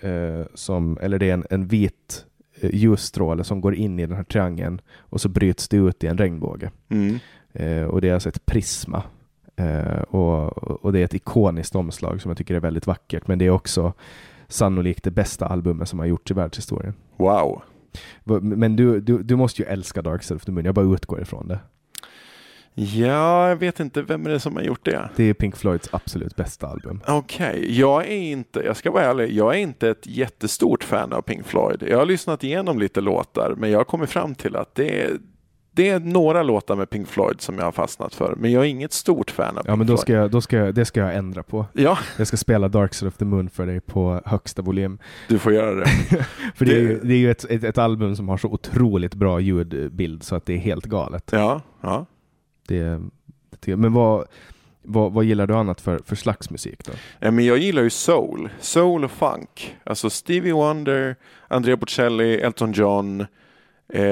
S1: eh, som, eller det är en, en vit eh, ljusstråle som går in i den här triangeln och så bryts det ut i en regnbåge.
S2: Mm.
S1: Eh, och det är alltså ett prisma. Eh, och, och det är ett ikoniskt omslag som jag tycker är väldigt vackert, men det är också sannolikt det bästa albumet som har gjorts i världshistorien.
S2: Wow.
S1: Men du, du, du måste ju älska Dark Side of the Moon, jag bara utgår ifrån det.
S2: Ja, jag vet inte vem är det som har gjort det.
S1: Det är Pink Floyds absolut bästa album.
S2: Okej, jag är inte, jag ska vara ärlig, jag är inte ett jättestort fan av Pink Floyd. Jag har lyssnat igenom lite låtar, men jag har kommit fram till att det är, det är några låtar med Pink Floyd som jag har fastnat för, men jag är inget stort fan av
S1: Ja,
S2: Pink
S1: men då ska jag, då ska jag, det ska jag ändra på.
S2: Ja,
S1: Jag ska spela Dark Side of the Moon för dig på högsta volym.
S2: du får göra det.
S1: För det, är
S2: Det-
S1: ju, det är ju ett, ett, ett album som har så otroligt bra ljudbild så att det är helt galet.
S2: Ja, ja.
S1: Det, det, men vad, vad, vad gillar du annat för, för slags musik då?
S2: Ja, men jag gillar ju soul. Soul och funk. Alltså Stevie Wonder, Andrea Bocelli, Elton John. Eh,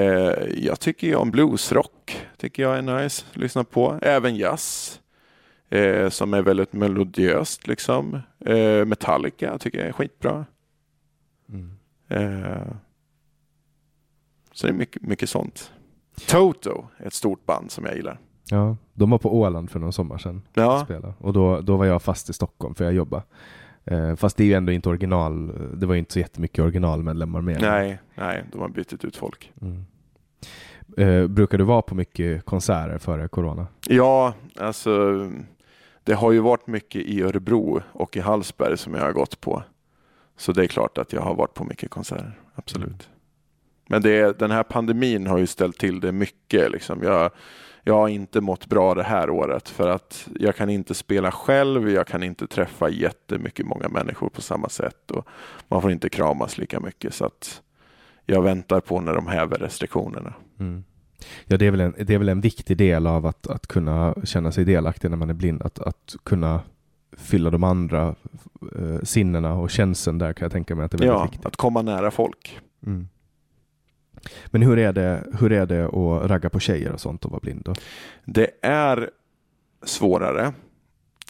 S2: jag tycker ju om bluesrock. Tycker jag är nice att lyssna på. Även jazz. Eh, som är väldigt melodiöst liksom. Eh, Metallica tycker jag är skitbra. Eh, så det är mycket, mycket sånt. Toto är ett stort band som jag gillar.
S1: Ja, de var på Åland för någon sommar sedan
S2: Ja,
S1: spelade. Och då, då var jag fast i Stockholm för jag jobbade. Eh, fast det är ju ändå inte original, det var ju inte så jättemycket originalmedlemmar med.
S2: nej, nej, de har bytt ut folk.
S1: Mm. Eh, brukar du vara på mycket konserter före corona?
S2: Ja, alltså det har ju varit mycket i Örebro och i Hallsberg som jag har gått på. Så det är klart att jag har varit på mycket konserter, absolut. Men det, den här pandemin har ju ställt till det mycket. Liksom. Jag, jag har inte mått bra det här året för att jag kan inte spela själv, jag kan inte träffa jättemycket många människor på samma sätt och man får inte kramas lika mycket. Så att jag väntar på när de häver restriktionerna.
S1: Mm. Ja, det är, väl en, det är väl en viktig del av att, att kunna känna sig delaktig när man är blind. Att, att kunna fylla de andra eh, sinnena och känslan där kan jag tänka mig att det är väldigt
S2: Ja,
S1: viktigt.
S2: att komma nära folk.
S1: Mm. Men hur är, det, hur är det att ragga på tjejer och sånt och vara blind? Då?
S2: Det är svårare.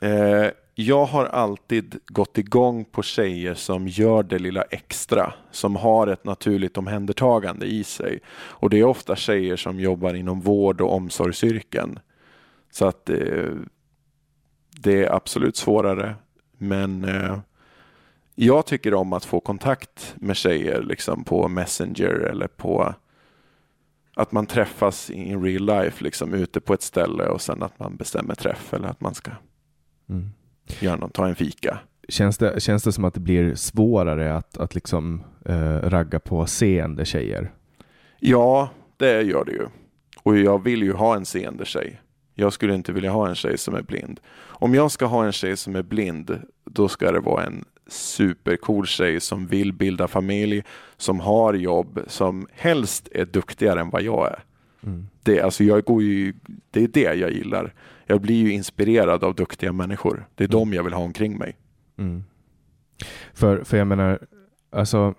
S2: Eh, jag har alltid gått igång på tjejer som gör det lilla extra, som har ett naturligt omhändertagande i sig. Och det är ofta tjejer som jobbar inom vård och omsorgsyrken. Så att eh, det är absolut svårare. Men eh, jag tycker om att få kontakt med tjejer liksom på Messenger eller på att man träffas in real life, liksom ute på ett ställe och sen att man bestämmer träff eller att man ska
S1: Mm.
S2: göra något, ta en fika.
S1: Känns, det, känns det som att det blir svårare att, att liksom, eh, ragga på seende tjejer?
S2: Ja, det gör det ju. Och jag vill ju ha en seende tjej. Jag skulle inte vilja ha en tjej som är blind. Om jag ska ha en tjej som är blind, då ska det vara en supercool tjej som vill bilda familj, som har jobb, som helst är duktigare än vad jag är.
S1: Mm.
S2: Det, alltså jag går ju, det är det jag gillar. Jag blir ju inspirerad av duktiga människor. Det är de jag vill ha omkring mig.
S1: Mm. För, för jag menar, alltså,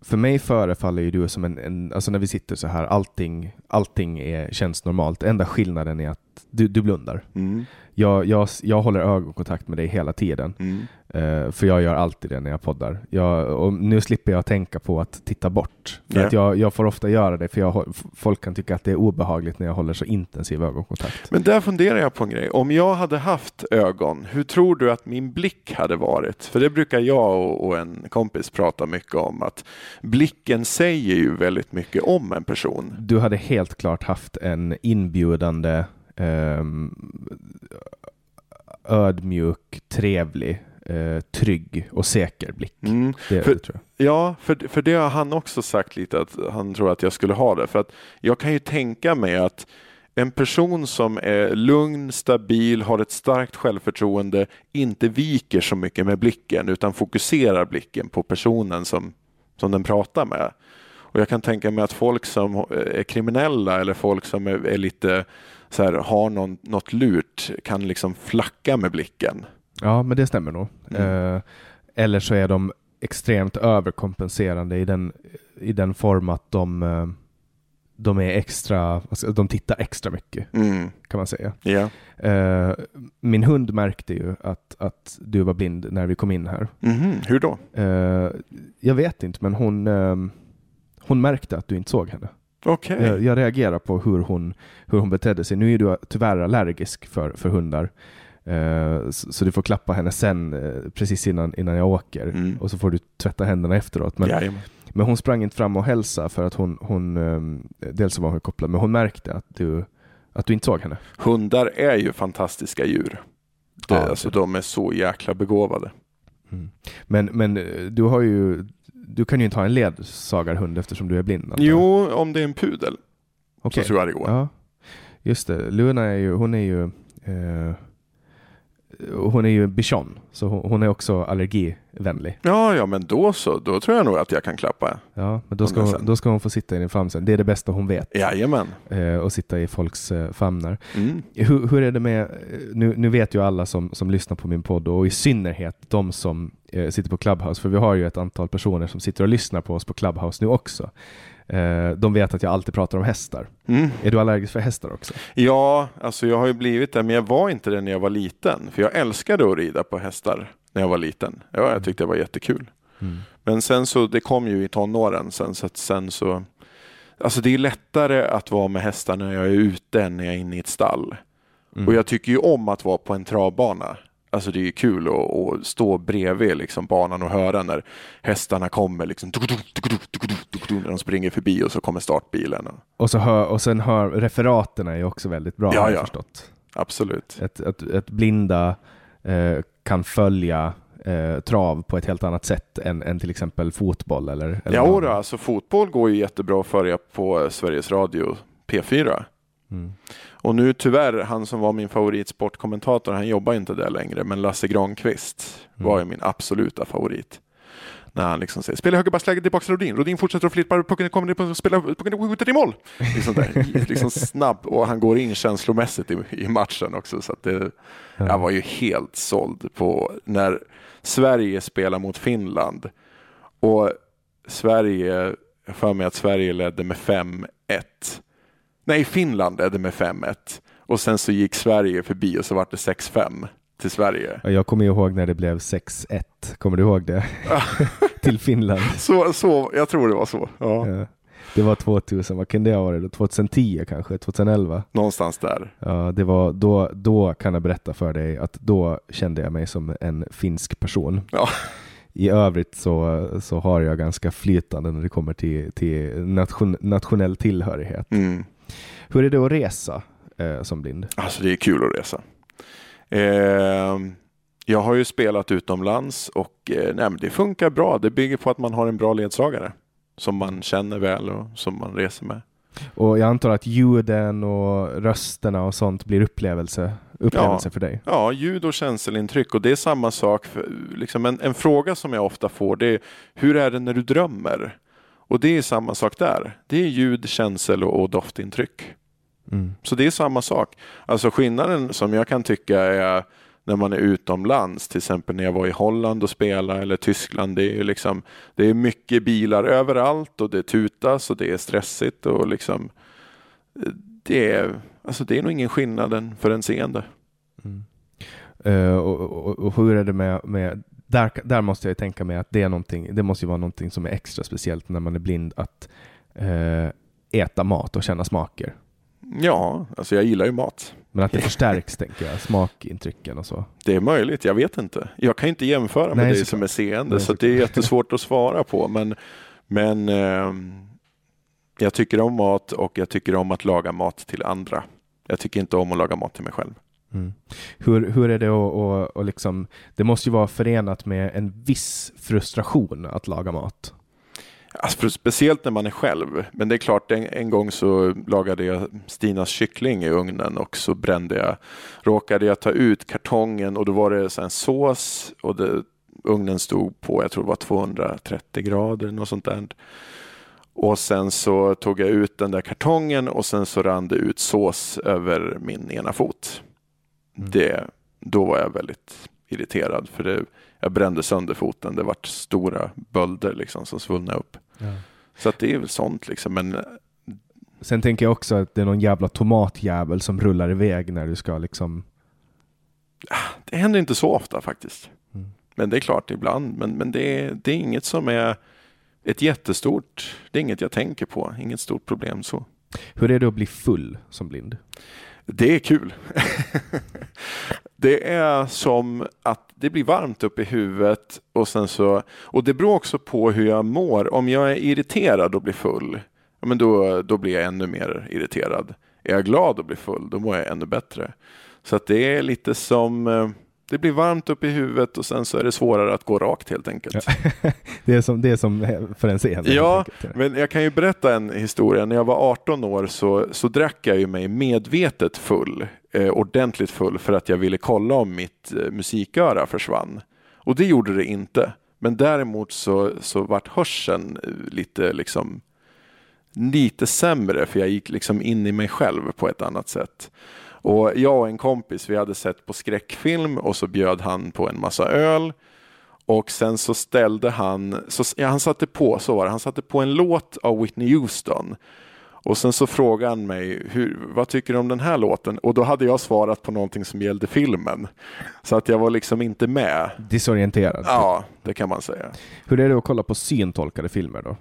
S1: för mig förefaller ju du som en, en, alltså när vi sitter så här, allting, allting är, känns normalt. Enda skillnaden är att att du, du blundar.
S2: Mm.
S1: Jag, jag, jag håller ögonkontakt med dig hela tiden.
S2: Mm.
S1: Eh, för jag gör alltid det när jag poddar. Jag, och nu slipper jag tänka på att titta bort. För
S2: Ja.
S1: att jag, jag får ofta göra det för jag, folk kan tycka att det är obehagligt när jag håller så intensiv ögonkontakt.
S2: Men där funderar jag på en grej. Om jag hade haft ögon, hur tror du att min blick hade varit? För det brukar jag och, och en kompis prata mycket om, att blicken säger ju väldigt mycket om en person.
S1: Du hade helt klart haft en inbjudande, ödmjuk, trevlig, eh, trygg och säker blick.
S2: Mm.
S1: Det,
S2: För-
S1: det.
S2: Ja, för, för det har han också sagt lite att han tror att jag skulle ha det. För att jag kan ju tänka mig att en person som är lugn, stabil, har ett starkt självförtroende, inte viker så mycket med blicken utan fokuserar blicken på personen som, som den pratar med. Och jag kan tänka mig att folk som är kriminella eller folk som är, är lite så här, har någon, något lurt kan liksom flacka med blicken.
S1: Ja, men det stämmer nog.
S2: Mm.
S1: Eh, eller så är de extremt överkompenserande i den, i den form att de, eh, de är extra, de tittar extra mycket
S2: Mm.
S1: kan man säga. Eh, min hund märkte ju att, att du var blind när vi kom in här.
S2: Mhm, Hur då?
S1: Eh, jag vet inte, men hon, hon märkte att du inte såg henne.
S2: Okej.
S1: Jag, jag reagerar på hur hon, hur hon betedde sig. Nu är du tyvärr allergisk för, för hundar. Eh, så, så du får klappa henne sen, eh, precis innan, innan jag åker.
S2: Mm.
S1: Och så får du tvätta händerna efteråt. Men,
S2: Jajamän.
S1: men hon sprang inte fram och hälsade för att hon, hon eh, dels var hon kopplad, men hon märkte att du, att du inte såg henne.
S2: Hundar är ju fantastiska djur. Det,
S1: Ja,
S2: alltså, de är så jäkla begåvade.
S1: Men, men eh, du har ju, du kan ju inte ha en ledsagarhund eftersom du är blind. antar jag.
S2: Jo, om det är en pudel
S1: Okej.
S2: så tror jag det går.
S1: Ja, just det. Luna är ju, hon är ju, eh, hon är ju bichon, så hon, är också allergivänlig.
S2: Ja, ja, men då så. Då tror jag nog att jag kan klappa.
S1: Ja, men då ska,
S2: Hon
S1: då ska hon få sitta i din famn sen. Det är det bästa hon vet.
S2: Jajamän.
S1: Eh, och sitta i folks eh, famnar.
S2: Mm.
S1: Hur, hur är det med, eh, nu, nu vet ju alla som, som lyssnar på min podd och i synnerhet de som eh, sitter på Clubhouse, för vi har ju ett antal personer som sitter och lyssnar på oss på Clubhouse nu också. Eh, de vet att jag alltid pratar om hästar.
S2: Mm.
S1: Är du allergisk för hästar också?
S2: Ja, alltså jag har ju blivit det, men jag var inte det när jag var liten. För jag älskade att rida på hästar när jag var liten. Ja, jag tyckte det var jättekul. Men sen så, det kom ju i tonåren sen, så sen så Alltså det är lättare att vara med hästar när jag är ute än när jag är inne i ett stall. Och jag tycker ju om att vara på en travbana. Alltså det är kul att, att stå bredvid liksom banan och höra när hästarna kommer liksom när de springer förbi och så kommer startbilen. Och,
S1: så hör, och sen hör referaterna är också väldigt bra
S2: Ja,
S1: har jag
S2: ja.
S1: förstått.
S2: absolut.
S1: Ett, ett, ett blinda eh, kan följa eh, trav på ett helt annat sätt än, än till exempel fotboll eller, eller
S2: Ja, då, alltså fotboll går ju jättebra att följa på eh, Sveriges Radio P4.
S1: Mm.
S2: Och nu tyvärr, han som var min favoritsportkommentator, han jobbar inte där längre, men Lasse Granqvist
S1: Mm.
S2: var ju min absoluta favorit. När han liksom säger, spela högerbacksläge tillbaka till Rodin, Rodin fortsätter att flippa, pucken kommer ner på spela, pucken skjuter i mål. Liksom, där, liksom snabb, och han går in känslomässigt i, i matchen också. Så det, jag var ju helt såld på när Sverige spelar mot Finland. Och Sverige, jag för mig att Sverige ledde med 5-1. Nej, Finland ledde med 5-1. Och sen så gick Sverige förbi och så var det 6-5 till Sverige.
S1: Ja, Jag kommer ihåg när det blev 6-1. Kommer du ihåg det? till Finland.
S2: Så, så, jag tror det var så. Ja,
S1: Ja. Det var 2000, vad kan det ha varit? då? 2010 kanske? 2011?
S2: Någonstans där.
S1: Ja, det var, då, då kan jag berätta för dig att då kände jag mig som en finsk person.
S2: Ja.
S1: I övrigt så, så har jag ganska flytande när det kommer till, till nation, nationell tillhörighet.
S2: Mm.
S1: Hur är det att resa eh, som blind?
S2: Alltså det är kul att resa. Eh, jag har ju spelat utomlands och eh, nej, det funkar bra. Det bygger på att man har en bra ledsagare som man känner väl och som man reser med.
S1: Och jag antar att ljuden och rösterna och sånt blir upplevelse, upplevelse
S2: Ja.
S1: för dig?
S2: Ja, ljud och känselintryck och det är samma sak. För, liksom en, en fråga som jag ofta får det är hur är det när du drömmer? Och det är samma sak där. Det är ljud, känsel och, och doftintryck.
S1: Mm.
S2: Så det är samma sak. Alltså skillnaden som jag kan tycka är när man är utomlands, till exempel när jag var i Holland och spelade eller Tyskland. Det är liksom, det är mycket bilar överallt och det tutas och det är stressigt och liksom det är, alltså det är nog ingen skillnad för en seende.
S1: Mm. Uh, och, och, och, hur är det med, med där, där måste jag tänka mig att det är någonting, det måste vara någonting som är extra speciellt när man är blind att uh, äta mat och känna smaker.
S2: Ja, alltså jag gillar ju mat.
S1: Men att det förstärks, tänker jag, smakintrycken och så.
S2: Det är möjligt, jag vet inte. Jag kan inte jämföra med dig som är seende, Nej, så det är jättesvårt att svara på. Men, men eh, jag tycker om mat och jag tycker om att laga mat till andra. Jag tycker inte om att laga mat till mig själv.
S1: Mm. Hur, hur är det att och, och liksom, det måste ju vara förenat med en viss frustration att laga mat.
S2: Alltså speciellt när man är själv. Men det är klart, en, en, gång så lagade jag Stinas kyckling i ugnen och så brände jag, råkade jag ta ut kartongen och då var det så en sås och det, ugnen stod på, jag tror det var 230 grader, något sånt där. Och sen så tog jag ut den där kartongen och sen så rann det ut sås över min ena fot. Mm. Det, då var jag väldigt irriterad för det, jag brände sönder foten. Det vart stora bölder liksom som svullnade upp. Ja. Så att det är väl sånt liksom. Men...
S1: Sen tänker jag också att det är någon jävla tomatjävel som rullar iväg när du ska liksom...
S2: Det händer inte så ofta faktiskt. Mm. Men det är klart ibland. Men, men det, är, det är inget som är ett jättestort, det är inget jag tänker på, inget stort problem så.
S1: Hur är det att bli full som blind?
S2: Det är kul. det är som att det blir varmt upp i huvudet och sen så, och det beror också på hur jag mår. Om jag är irriterad och blir full, ja, men då, då blir jag ännu mer irriterad. Är jag glad och blir full, då mår jag ännu bättre. Så att det är lite som eh, det blir varmt upp i huvudet och sen så är det svårare att gå rakt helt enkelt.
S1: det, är som, det är som för en scen.
S2: Ja, men jag kan ju berätta en historia. När jag var 18 år så, så drack jag ju mig medvetet full, eh, ordentligt full, för att jag ville kolla om mitt eh, musiköra försvann. Och det gjorde det inte. Men däremot så, så vart hörseln eh, lite liksom lite sämre för jag gick liksom in i mig själv på ett annat sätt. Och jag och en kompis, vi hade sett på skräckfilm och så bjöd han på en massa öl. Och sen så ställde han, så, ja, han satte på, så var det, han satte på en låt av Whitney Houston. Och sen så frågade han mig, hur, vad tycker du om den här låten? Och då hade jag svarat på någonting som gällde filmen. Så att jag var liksom inte med.
S1: Disorienterad?
S2: Ja, det kan man säga.
S1: Hur är det att kolla på syntolkade filmer då?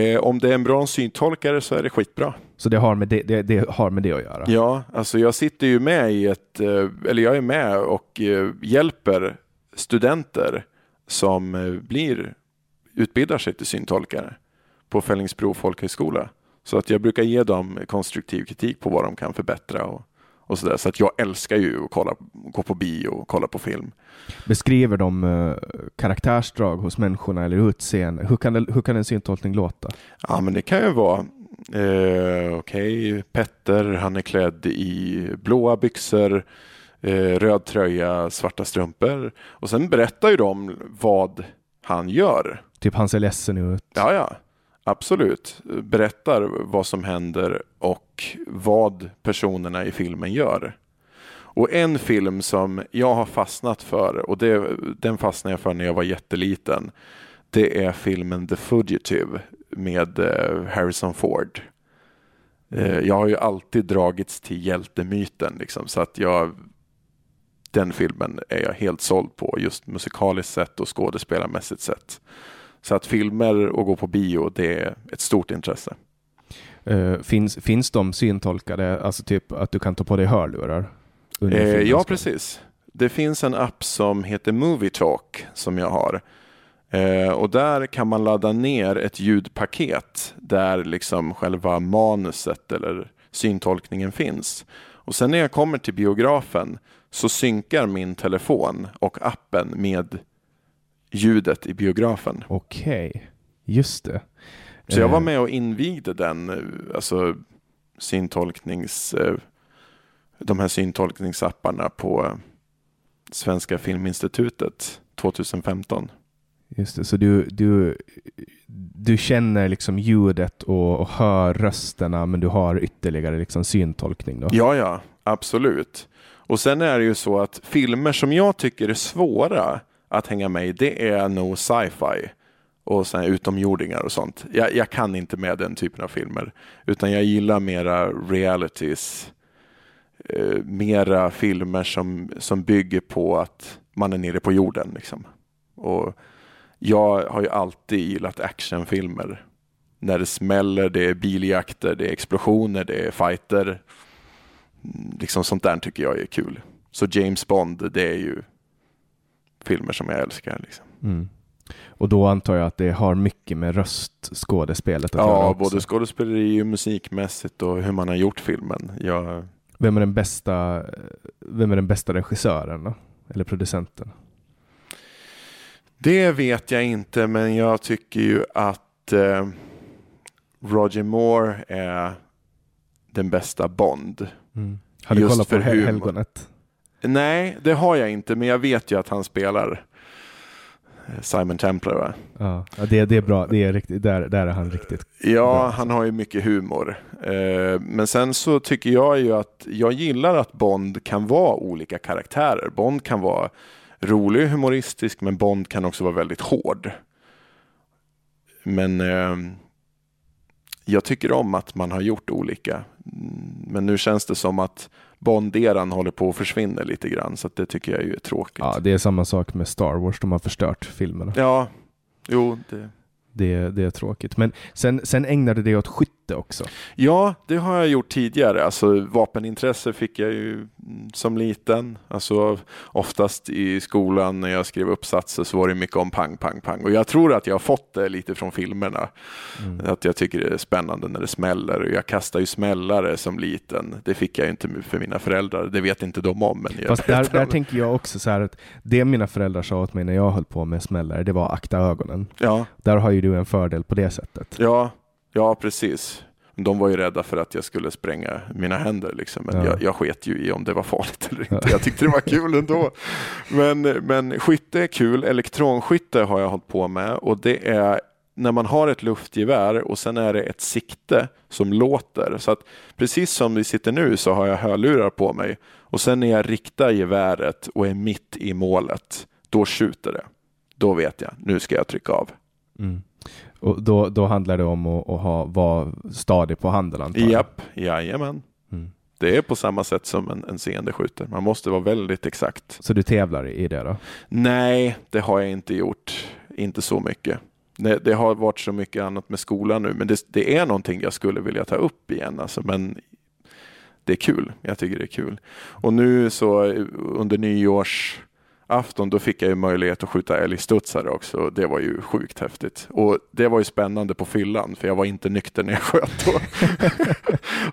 S2: Eh, om det är en bra syntolkare så är det skitbra.
S1: Så det har med det, det, det, har med det att göra?
S2: Ja, alltså jag sitter ju med i ett, eh, eller jag är med och eh, hjälper studenter som blir, utbildar sig till syntolkare på Fällingsbro folkhögskola. Så att jag brukar ge dem konstruktiv kritik på vad de kan förbättra och, och så där. Så att jag älskar ju att kolla, gå på bio och kolla på film.
S1: Beskriver de uh, karaktärsdrag hos människorna eller utseende? Hur kan, det, hur kan en syntolkning låta?
S2: Ja, men det kan ju vara eh, Okej, okay. Petter, han är klädd i blåa byxor, eh, röd tröja, svarta strumpor. Och sen berättar ju de vad han gör.
S1: Typ han ser ledsen ut.
S2: Ja, ja. Absolut. Berättar vad som händer och vad personerna i filmen gör. Och en film som jag har fastnat för, och det, den fastnade jag för när jag var jätteliten, det är filmen The Fugitive med eh, Harrison Ford. Eh, jag har ju alltid dragits till hjältemyten, liksom, så att jag, den filmen är jag helt såld på, just musikaliskt sett och skådespelarmässigt sett. Så att filmer och gå på bio, det är ett stort intresse.
S1: Uh, finns, finns de syntolkade, alltså typ att du kan ta på dig hörlurar?
S2: Eh, ja, precis. Det finns en app som heter Movie Talk som jag har. Eh, och där kan man ladda ner ett ljudpaket där liksom själva manuset eller syntolkningen finns. Och sen när jag kommer till biografen så synkar min telefon och appen med ljudet i biografen.
S1: Okej, okay. just det.
S2: Så jag var eh. med och invigde den, eh, alltså syntolknings eh, de här syntolkningsapparna på Svenska Filminstitutet 2015.
S1: Just det, så du, du, du känner liksom ljudet och, och hör rösterna men du har ytterligare liksom syntolkning då?
S2: Ja, ja, absolut. Och sen är det ju så att filmer som jag tycker är svåra att hänga med i, det är nog sci-fi och sen utomjordingar och sånt. Jag, jag, kan inte med den typen av filmer, utan jag gillar mera realities eh, mera filmer som, som bygger på att man är nere på jorden. Liksom. Och jag har ju alltid gillat actionfilmer. När det smäller, det är biljakter, det är explosioner, det är fighter. Mm, liksom sånt där tycker jag är kul. Så James Bond, det är ju filmer som jag älskar. Liksom.
S1: Mm. Och då antar jag att det har mycket med röstskådespelet att göra
S2: Ja, både skådespeleri och musikmässigt och hur man har gjort filmen. Jag,
S1: Vem är den bästa, vem är den bästa regissören då? Eller producenten?
S2: det vet jag inte, men jag tycker ju att eh, Roger Moore är den bästa Bond.
S1: Har du
S2: Just
S1: kollat på. Helgonet?
S2: Nej, det har jag inte, men jag vet ju att han spelar eh, Simon Templar. Va?
S1: Ja, det, det är bra. Det är riktigt, där, där är han riktigt.
S2: Ja, han har ju mycket humor. Eh, Men sen så tycker jag ju att jag gillar att Bond kan vara olika karaktärer. Bond kan vara rolig och humoristisk, men Bond kan också vara väldigt hård. Men eh, jag tycker om att man har gjort olika. Mm, Men nu känns det som att Bond-eran håller på att försvinna lite grann, så det tycker jag är tråkigt.
S1: Ja, det är samma sak med Star Wars. De har förstört filmerna.
S2: Ja, jo, det...
S1: Det, det är tråkigt. Men sen, sen ägnade det åt skytte också.
S2: Ja, det har jag gjort tidigare. Alltså, vapenintresse fick jag ju mm, som liten. Alltså, oftast i skolan när jag skrev uppsatser så var det mycket om pang, pang, pang. Och jag tror att jag har fått det lite från filmerna. Att jag tycker det är spännande när det smäller. Och jag kastar ju smällare som liten. Det fick jag inte för mina föräldrar. Det vet inte de om. Men jag
S1: Fast där, där tänker jag också så här att det mina föräldrar sa åt mig när jag höll på med smällare, det var akta ögonen.
S2: Ja,
S1: Där har ju du en fördel på det sättet.
S2: ja, ja, precis. De var ju rädda för att jag skulle spränga mina händer. Liksom. Men
S1: Ja.
S2: jag, jag sket ju i om det var farligt eller inte. Jag tyckte det var kul ändå. Men, men skytte är kul. Elektronskytte har jag hållit på med. Och det är när man har ett luftgevär och sen är det ett sikte som låter. Så att precis som vi sitter nu så har jag hörlurar på mig. Och sen när jag riktar geväret och är mitt i målet, då skjuter det. Då vet jag, nu ska jag trycka av.
S1: Mm. Och då, då handlar det om att, att ha, vara stadig på handen antar jag.
S2: Japp, jajamän.
S1: Mm.
S2: Det är på samma sätt som en, en seende skjuter. Man måste vara väldigt exakt.
S1: Så du tävlar i det då?
S2: Nej, det har jag inte gjort. Inte så mycket. Det, det har varit så mycket annat med skolan nu, men det, det är någonting jag skulle vilja ta upp igen. Alltså, men det är kul. Jag tycker det är kul. Och nu så eh, under nyårsafton, då fick jag ju möjlighet att skjuta älgstudsare också. Det var ju sjukt häftigt. Och det var ju spännande på fyllan, för jag var inte nykter när jag sköt då.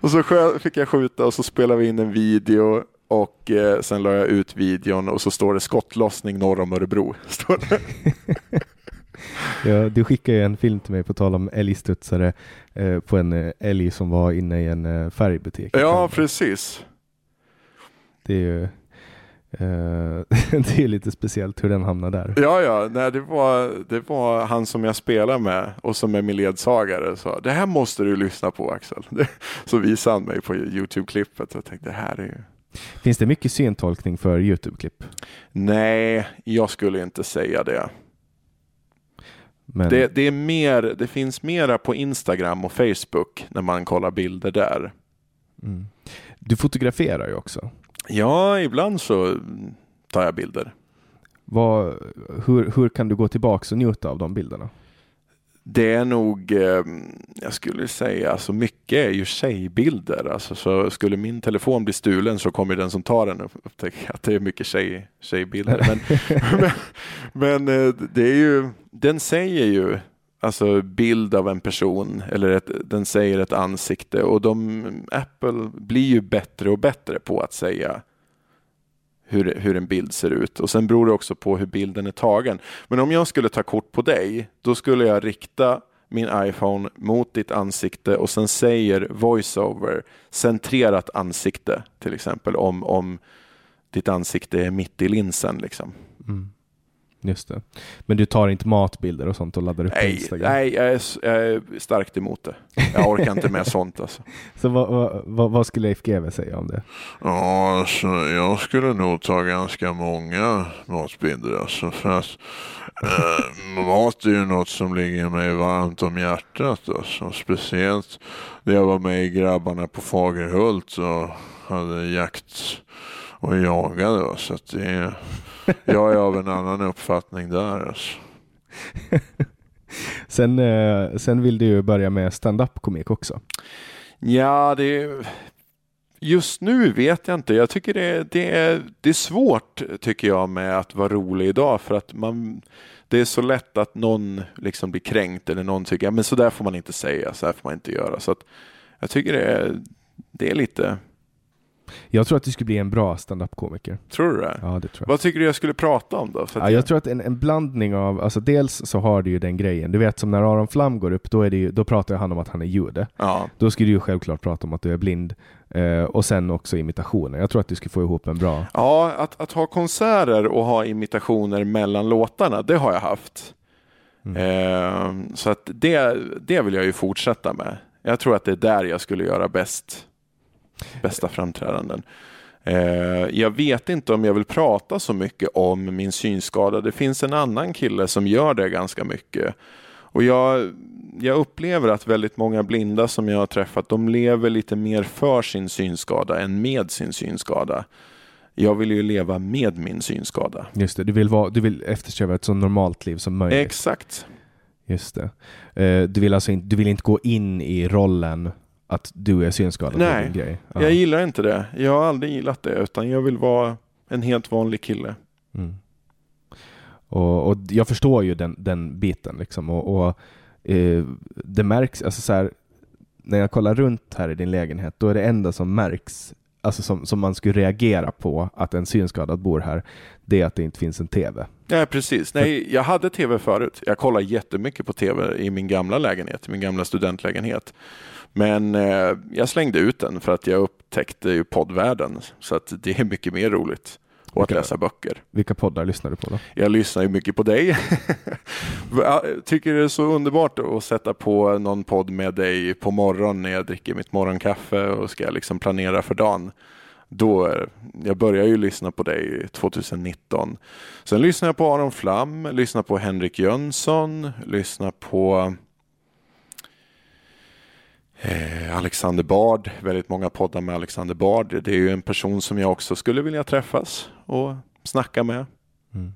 S2: och så fick jag skjuta och så spelade vi in en video och eh, sen la jag ut videon och så står det skottlossning norr om Örebro. Står det.
S1: Ja, du skickade ju en film till mig på tal om älgstudsare eh, på en eh, älg som var inne i en eh, färgbutik.
S2: Ja, precis.
S1: Det är ju det är lite speciellt hur den hamnar där.
S2: Ja, ja, nej, det, var, det var han som jag spelar med och som är min ledsagare. Så, det här måste du lyssna på Axel. Så visade han mig på Youtube-klippet och tänkte det här är ju...
S1: Finns det mycket syntolkning för Youtube-klipp?
S2: Nej, jag skulle inte säga det.
S1: Men,
S2: Det, det, är mer, det finns mera på Instagram och Facebook när man kollar bilder där.
S1: mm. Du fotograferar ju också.
S2: Ja, ibland så tar jag bilder.
S1: Vad, hur, hur kan du gå tillbaka och njuta av de bilderna?
S2: Det är nog, eh, jag skulle säga, alltså mycket är ju tjejbilder. Alltså, så skulle min telefon bli stulen så kommer den som tar den upptäcka att det är mycket tjej, tjejbilder. Men, men, men eh, det är ju, den säger ju alltså bild av en person eller ett, den säger ett ansikte och de, Apple blir ju bättre och bättre på att säga hur, hur en bild ser ut. Och sen beror det också på hur bilden är tagen. Men om jag skulle ta kort på dig, då skulle jag rikta min iPhone mot ditt ansikte och sen säger voiceover centrerat ansikte till exempel om, om ditt ansikte är mitt i linsen. Liksom.
S1: Mm. Just det. Men du tar inte matbilder och sånt och laddar upp på
S2: Nej,
S1: Instagram?
S2: nej jag, är, jag är starkt emot det. Jag orkar inte med sånt. Alltså.
S1: Så vad, vad, vad, skulle Leif GW säga om det?
S3: Ja, alltså, jag skulle nog ta ganska många matbilder. Alltså, för att eh, mat är ju något som ligger mig varmt om hjärtat. Alltså. Speciellt när jag var med i Grabbarna på Fagerhult så hade jakt och jagade. Så att det, jag är av en annan uppfattning där. Alltså.
S1: sen, eh, sen vill du ju börja med stand-up komik också.
S2: Ja, det Just nu vet jag inte. Jag tycker det, det, är, det är svårt tycker jag med att vara rolig idag för att man det är så lätt att någon liksom blir kränkt eller någon tycker att så där får man inte säga, så här får man inte göra. Så att jag tycker det är, det är lite
S1: jag tror att du skulle bli en bra standup-komiker.
S2: Tror du det?
S1: Ja, det tror jag.
S2: Vad tycker du jag skulle prata om då?
S1: ja, jag... tror att en, en, blandning av, alltså dels så har du ju den grejen, du vet som när Aron Flam går upp, då, är det ju, då pratar han om att han är jude.
S2: Ja.
S1: Då skulle du ju självklart prata om att du är blind. Eh, och sen också imitationer. Jag tror att du skulle få ihop en bra...
S2: Ja, att, att ha konserter och ha imitationer mellan låtarna, det har jag haft. Mm. Eh, så att det, det vill jag ju fortsätta med. Jag tror att det är där jag skulle göra bäst bästa framträdanden. Eh, jag vet inte om jag vill prata så mycket om min synskada. Det finns en annan kille som gör det ganska mycket. Och jag, jag upplever att väldigt många blinda som jag har träffat, de lever lite mer för sin synskada än med sin synskada. Jag vill ju leva med min synskada.
S1: Just det, du vill, vara, du vill eftersträva ett så normalt liv som möjligt.
S2: Exakt.
S1: Just det. Eh, du, vill alltså inte, du vill inte gå in i rollen att du är synskadad?
S2: Nej, grej. Ja. jag gillar inte det. Jag har aldrig gillat det, utan jag vill vara en helt vanlig kille.
S1: Mm. Och, och, jag förstår ju den, den biten liksom. Och, och eh, det märks, alltså så här, när jag kollar runt här i din lägenhet, då är det enda som märks, alltså som, som man skulle reagera på att en synskadad bor här, det är att det inte finns en TV.
S2: Ja, precis. Nej, jag hade TV förut. Jag kollade jättemycket på TV i min gamla lägenhet, min gamla studentlägenhet. Men eh, jag slängde ut den för att jag upptäckte ju poddvärlden. Så att det är mycket mer roligt. Och vilka, att läsa böcker.
S1: Vilka poddar lyssnar du på då?
S2: Jag lyssnar ju mycket på dig. jag tycker det är så underbart att sätta på någon podd med dig på morgonen när jag dricker mitt morgonkaffe och ska liksom planera för dagen. Då, jag började ju lyssna på dig 2019. Sen lyssnar jag på Aron Flam, lyssnar på Henrik Jönsson, lyssnar på Eh, Alexander Bard, väldigt många poddar med Alexander Bard. Det är ju en person som jag också skulle vilja träffas och snacka med. Mm.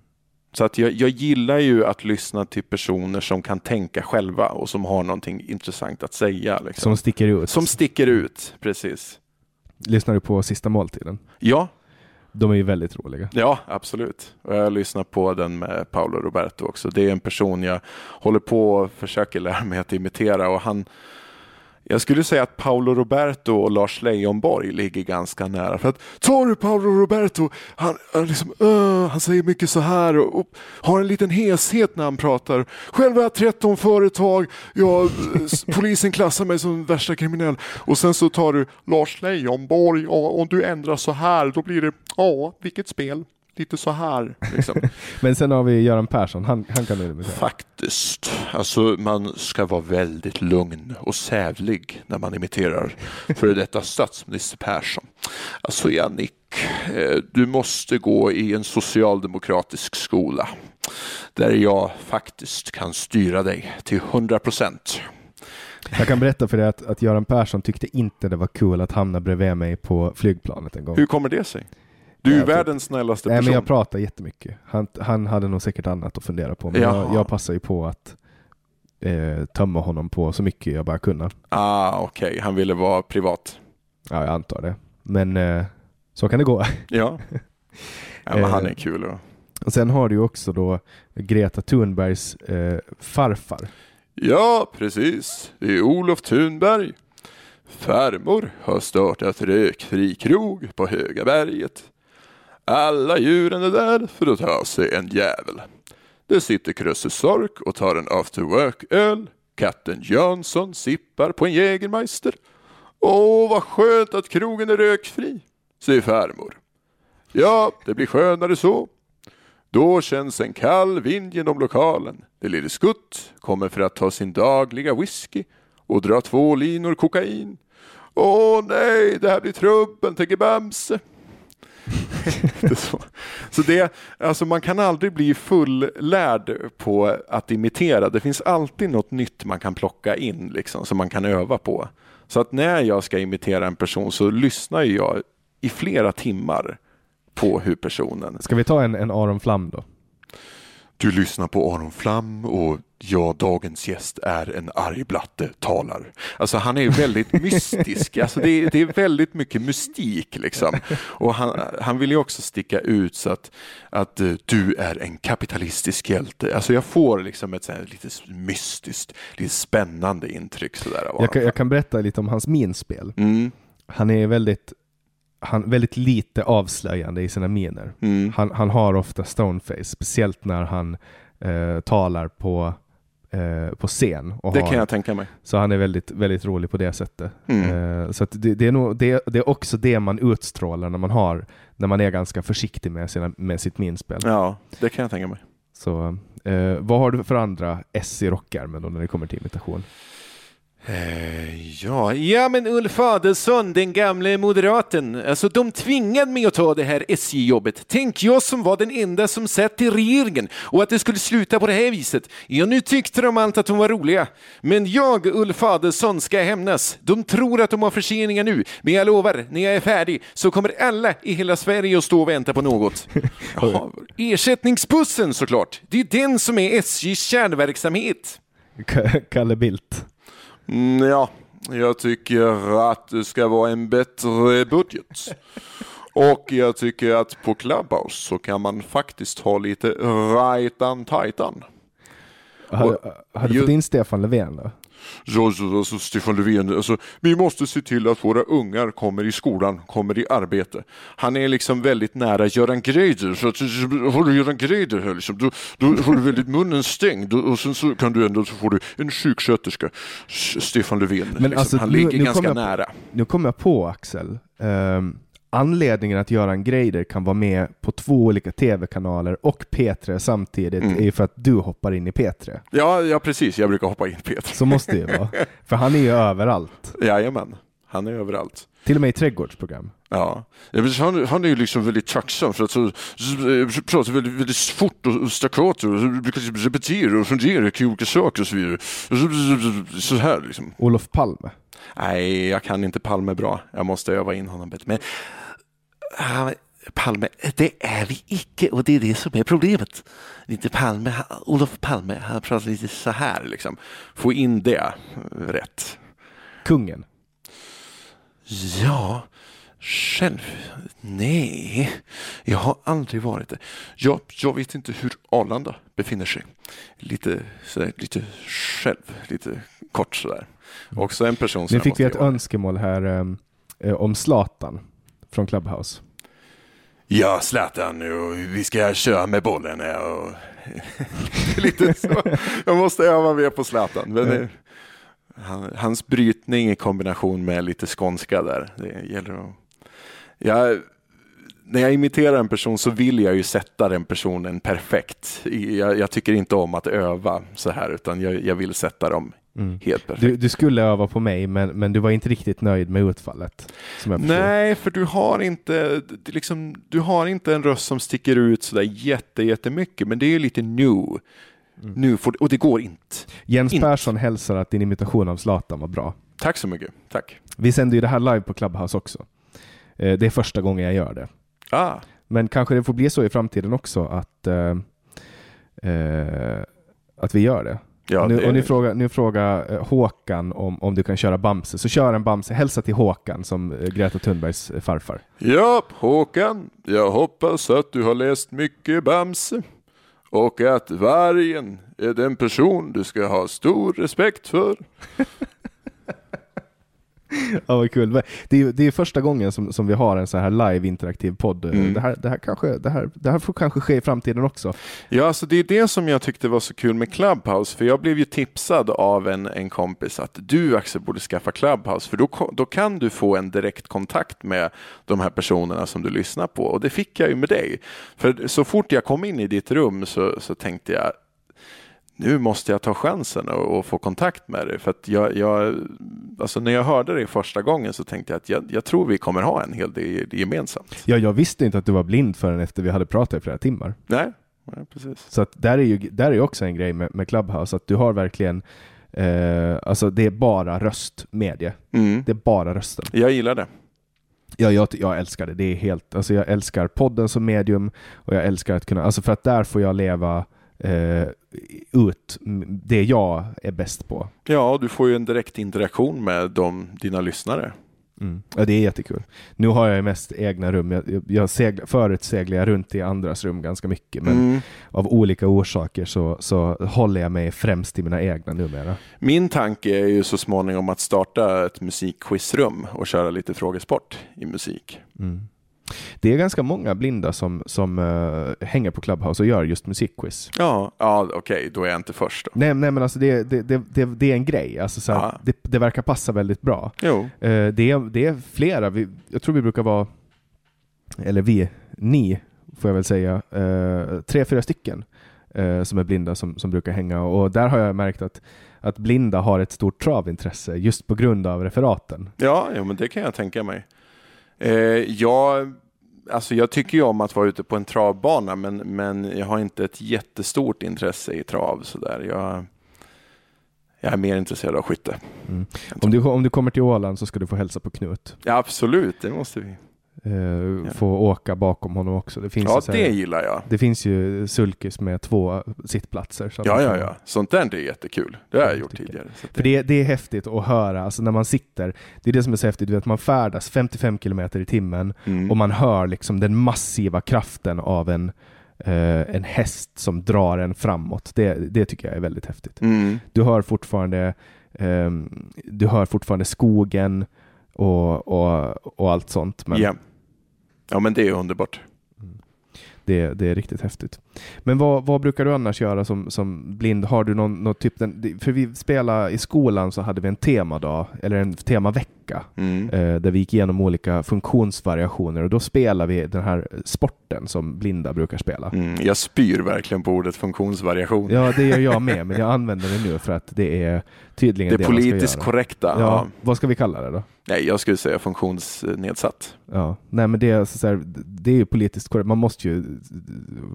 S2: Så att jag, jag gillar ju att lyssna till personer som kan tänka själva och som har någonting intressant att säga. Liksom.
S1: Som sticker ut.
S2: Som sticker ut, precis.
S1: Lyssnar du på Sista måltiden?
S2: Ja.
S1: De är ju väldigt roliga.
S2: Ja, absolut. Och jag lyssnar på den med Paolo Roberto också. Det är en person jag håller på och försöker lära mig att imitera och han jag skulle säga att Paolo Roberto och Lars Leijonborg ligger ganska nära. För att tar du Paolo Roberto, han, han, liksom, uh, han säger mycket så här och, och, har en liten heshet när han pratar. Själv har jag 13 företag, jag, polisen klassar mig som värsta kriminell. Och sen så tar du Lars Leijonborg, och om du ändrar så här då blir det, ja, vilket spel lite så här. Liksom.
S1: Men sen har vi Göran Persson, han, han kan du
S3: Faktiskt. Alltså man ska vara väldigt lugn och sävlig när man imiterar före detta statsminister Persson. Alltså Jannik, eh, du måste gå i en socialdemokratisk skola där jag faktiskt kan styra dig till 100 procent.
S1: Jag kan berätta för dig att, att Göran Persson tyckte inte det var kul att hamna bredvid mig på flygplanet en gång.
S2: Hur kommer det sig? Du är världens snällaste person.
S1: Nej, men jag pratar jättemycket. Han, han hade nog säkert annat att fundera på. Men jag, jag, passar ju på att eh, tömma honom på så mycket jag bara kunde.
S2: Ah, okej. Okay. Han ville vara privat.
S1: Ja, jag antar det. Men eh, så kan det gå.
S2: Ja, ja men han är kul. Och...
S1: och sen har du ju också då Greta Thunbergs eh, farfar.
S3: Ja, precis. Det är Olof Thunberg. Farmor har startat rökfri krog på Högaberget. Alla djuren är där för att ta sig en jävel. Det sitter Krösus Sork och tar en after work-öl. Katten Jönsson sippar på en Jägermeister. Åh, vad skönt att krogen är rökfri, säger farmor. Ja, det blir skönare så. Då känns en kall vind genom lokalen. Det lille Skutt kommer för att ta sin dagliga whisky och dra två linor kokain. Åh nej, det här blir trubbel, tänker Bamse. så. så det, alltså man kan aldrig bli fullärd på att imitera. Det finns alltid något nytt man kan plocka in liksom, som man kan öva på. Så att när jag ska imitera en person så lyssnar jag
S4: i flera timmar på hur personen...
S1: Ska vi ta en, en Aron Flam då?
S4: Du lyssnar på Aron Flam och jag, dagens gäst, är en arg blatte, talar. Alltså han är väldigt mystisk, alltså det, är, det är väldigt mycket mystik liksom. Och han, han vill ju också sticka ut så att, att uh, du är en kapitalistisk hjälte. Alltså jag får liksom ett så lite mystiskt, lite spännande intryck sådär av
S1: Jag kan, jag kan berätta lite om hans minspel.
S4: Mm,
S1: Han är väldigt, han, väldigt lite avslöjande i sina miner.
S4: mm,
S1: Han, han har ofta stoneface, speciellt när han eh, talar på, eh, på scen. Och
S4: det
S1: har,
S4: kan jag tänka mig.
S1: Så han är väldigt, väldigt rolig på det sättet.
S4: Mm.
S1: Eh, så det, det, är nog, det, det är också det man utstrålar när man har när man är ganska försiktig med, sina, med sitt minspel.
S4: Ja, det kan jag tänka mig.
S1: Så, eh, vad har du för andra S i rockärmen då när det kommer till imitation?
S4: Eh, ja, ja, men Ulf Adelsohn, den gamle moderaten, alltså de tvingade mig att ta det här SJ-jobbet. Tänk jag som var den enda som satt i regeringen och att det skulle sluta på det här viset. Ja, nu tyckte de allt att de var roliga. Men jag, Ulf Adelsohn, ska hämnas. De tror att de har förseningar nu, men jag lovar, när jag är färdig så kommer alla i hela Sverige att stå och vänta på något. Jaha, ersättningsbussen såklart, det är den som är SJs kärnverksamhet.
S1: Kalle Bildt.
S2: Mm, ja, jag tycker att det ska vara en bättre budget. Och jag tycker att på Clubhouse så kan man faktiskt ha lite right-an tajtan.
S1: Har, har du fått in Stefan Löfven då?
S2: Så, så, så Stefan Löfven, alltså, vi måste se till att våra ungar kommer i skolan, kommer i arbete. Han är liksom väldigt nära Göran Greider, så att, du Göran Greider här liksom, då, då du väldigt munnen stängd och, sen så kan du ändå, så får du en sjuksköterska, Stefan Löfven.
S1: Men
S2: liksom.
S1: alltså,
S2: han
S1: nu-
S2: ligger
S1: nu
S2: ganska
S1: jag
S2: nära.
S1: Nu kommer jag på Axel. Ehm, anledningen att Göran Greider kan vara med på två olika tv-kanaler och P3 samtidigt
S2: Mm.
S1: är ju för att du hoppar in i P3.
S2: Ja, ja, precis, jag brukar hoppa in Peter.
S1: Så måste det ju vara. För han är ju överallt.
S2: Jajamän, han är överallt.
S1: Till och med i trädgårdsprogram.
S2: Ja, han, han är ju liksom väldigt tacksam för att så, så, pratar väldigt, väldigt fort och, staccato och brukar liksom repetera och fundera kring olika saker och så vidare. Så, så, här liksom.
S1: Olof Palme.
S2: Nej, jag kan inte Palme bra. Jag måste öva in honom bättre. Men Palme, det är vi icke och det är det som är problemet. Inte Palme, Olof Palme, han pratar lite så här liksom. Få in det eh, rätt.
S1: Kungen.
S2: Ja, själv? Nej, jag har aldrig varit det. Jag, jag vet inte hur Arlanda befinner sig. Lite, sådär, lite själv, lite kort sådär. Också en person som
S1: Nu fick vi ett önskemål här ehm, eh, om Zlatan från Clubhouse.
S2: Ja, Zlatan, och vi ska köra med bollen. Och... lite så. Jag måste öva mer på Zlatan. Men han, hans brytning i kombination med lite skånska där. Det gäller att... Jag, när jag imiterar en person så vill jag ju sätta den personen perfekt. Jag, jag tycker inte om att öva så här utan jag, jag vill sätta dem
S1: Mm.
S2: helt perfekt.
S1: Du, du skulle öva på mig, men, men du var inte riktigt nöjd med utfallet.
S2: Nej, för du har inte liksom, du har inte en röst som sticker ut sådär jätte, jättemycket, men det är ju lite new. Nu får, och det går inte.
S1: Jens
S2: Inte.
S1: Persson hälsar att din imitation av Zlatan var bra.
S2: Tack så mycket. Tack.
S1: Vi sänder ju det här live på Clubhouse också. Eh, Det är första gången jag gör det.
S2: Ah,
S1: Men kanske det får bli så i framtiden också att, eh, eh, att vi gör det.
S2: Ja,
S1: nu, och nu frågar, nu frågar eh, Håkan om, om du kan köra Bamse. Så kör en Bamse. Hälsa till Håkan som eh, Greta Thunbergs eh, farfar.
S2: ja, Håkan. Jag hoppas att du har läst mycket Bamse. Och att vargen är den person du ska ha stor respekt för.
S1: Ja, vad kul. Det är, det är första gången som, som vi har en så här live interaktiv podd.
S2: Mm.
S1: Det, här, det, här kanske, det, här, det här får kanske ske i framtiden också.
S2: Ja, alltså det är det som jag tyckte var så kul med Clubhouse, för jag blev ju tipsad av en, en kompis att du Axel borde skaffa Clubhouse, för då, då kan du få en direkt kontakt med de här personerna som du lyssnar på, och det fick jag ju med dig. För så fort jag kom in i ditt rum så, så tänkte jag, nu måste jag ta chansen och, och få kontakt med dig, för att jag, jag, alltså när jag hörde dig första gången så tänkte jag att jag, jag tror vi kommer ha en hel del gemensamt.
S1: Ja, jag visste inte att du var blind förrän efter vi hade pratat i flera timmar.
S2: Nej, nej precis.
S1: Så att där är ju där är också en grej med, med Clubhouse, att du har verkligen eh, alltså det är bara röstmedie.
S2: Mm.
S1: Det är bara rösten.
S2: Jag gillar det.
S1: Ja, jag, jag älskar det. Det är helt, alltså jag älskar podden som medium och jag älskar att kunna, alltså för att där får jag leva eh, ut det jag är bäst på.
S2: Ja, du får ju en direkt interaktion med de, dina lyssnare.
S1: Mm. Ja, det är jättekul. Nu har jag mest egna rum. Jag, jag segla, förut seglade jag runt i andras rum ganska mycket, men mm. av olika orsaker så, så håller jag mig främst i mina egna numera.
S2: Min tanke är ju så småningom att starta ett musikquizrum och köra lite frågesport i musik. Mm.
S1: Det är ganska många blinda som, som uh, hänger på Clubhouse och gör just musikquiz.
S2: Ja, ja okej, okay, då är jag inte först. Då.
S1: Nej, nej men alltså det, det, det, det, är en grej. Alltså, så här, det, det verkar passa väldigt bra.
S2: Jo.
S1: Uh, det, är, det är flera, vi, jag tror vi brukar vara, eller vi, ni får jag väl säga, uh, tre, fyra stycken som är blinda som, som brukar hänga och där har jag märkt att att blinda har ett stort travintresse just på grund av referaten.
S2: Ja, ja men det kan jag tänka mig. Eh, jag, alltså jag tycker ju om att vara ute på en travbana men, men jag har inte ett jättestort intresse i trav. sådär. Jag, jag är mer intresserad av skytte.
S1: Mm. Om, du, om du kommer till Åland så ska du få hälsa på Knut.
S2: Ja, absolut, det måste vi.
S1: Uh, få åka bakom honom också.
S2: Det finns ja, här, det gillar jag.
S1: Det finns ju sulkis med två sittplatser.
S2: Ja, ja, ja. Sånt där är jättekul. Det har jag, jag gjort tidigare.
S1: För det, det är häftigt att höra, alltså när man sitter, det är det som är så häftigt, du vet man färdas 55 kilometer i timmen mm. och man hör liksom den massiva kraften av en, uh, en häst som drar en framåt. Det, det tycker jag är väldigt häftigt. Mm. Du hör fortfarande um, du hör fortfarande skogen och, och, och allt sånt.
S2: Men, yeah. Ja, men det är underbart. Mm.
S1: Det, det är riktigt häftigt. Men vad, vad brukar du annars göra som, som blind? Har du någon, någon typ, för vi spelade i skolan så hade vi en temadag, eller en temavecka, mm. eh, där vi gick igenom olika funktionsvariationer och då spelade vi den här sporten som blinda brukar spela.
S2: Mm, jag spyr verkligen på ordet funktionsvariation.
S1: Ja, det gör jag med, men jag använder det nu för att det är tydligen
S2: det, det politiskt korrekta.
S1: Ja, ja, Vad ska vi kalla det då?
S2: Nej, jag skulle säga funktionsnedsatt.
S1: Ja, nej men det är, så här, det är ju politiskt korrekt. Man måste ju,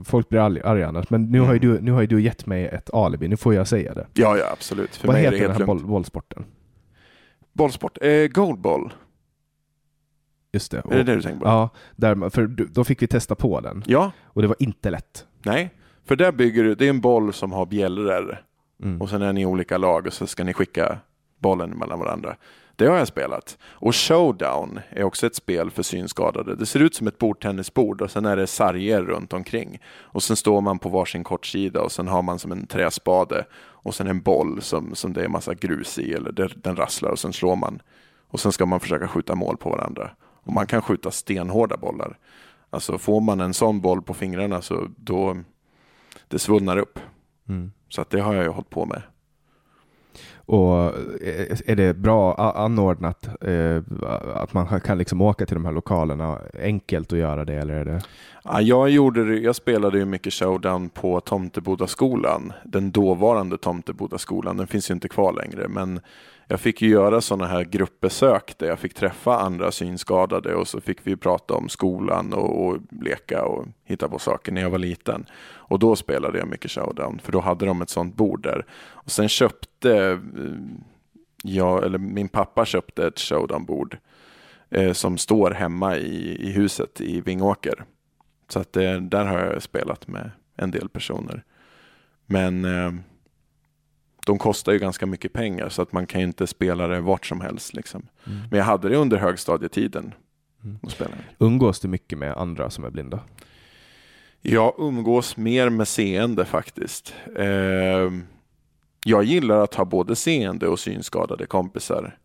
S1: folk blir arga annars. Men nu, mm. har ju du, nu har ju du gett mig ett alibi, nu får jag säga det.
S2: Ja, ja absolut.
S1: För Vad heter den här boll, bollsporten?
S2: Bollsport? Eh, goalball.
S1: Just det.
S2: Och, är det det du tänker på?
S1: Ja, där, för då fick vi testa på den.
S2: Ja.
S1: Och det var inte lätt.
S2: Nej, för där bygger du, det är en boll som har bjällror. Mm. Och sen är ni i olika lag och så ska ni skicka bollen mellan varandra. Det har jag spelat. Och Showdown är också ett spel för synskadade. Det ser ut som ett bordtennisbord och sen är det sarger runt omkring. Och sen står man på varsin kortsida och sen har man som en träspade och sen en boll som, som det är massa grus i eller den rasslar och sen slår man. Och sen ska man försöka skjuta mål på varandra. Och man kan skjuta stenhårda bollar. Alltså får man en sån boll på fingrarna så då det svullnar upp. Mm. Så att det har jag ju hållit på med.
S1: Och eh, är det bra anordnat eh, att man kan liksom åka till de här lokalerna enkelt att göra det eller är det?
S2: Ja, jag, gjorde, jag spelade ju mycket showdown på Tomtebodaskolan, den dåvarande Tomtebodaskolan. Den finns ju inte kvar längre, men jag fick ju göra sådana här gruppbesök där jag fick träffa andra synskadade och så fick vi prata om skolan och, och, leka och hitta på saker när jag var liten. Och då spelade jag mycket showdown för då hade de ett sådant bord där. Och sen köpte eh, jag, eller min pappa köpte ett showdownbord eh, som står hemma i, i huset i Vingåker. Så att eh, där har jag spelat med en del personer. Men eh, de kostar ju ganska mycket pengar så att man kan inte spela det vart som helst. Liksom. Mm. Men jag hade det under högstadietiden. Mm.
S1: Umgås du mycket med andra som är blinda?
S2: Jag umgås mer med seende faktiskt. Eh, jag gillar att ha både seende och synskadade kompisar.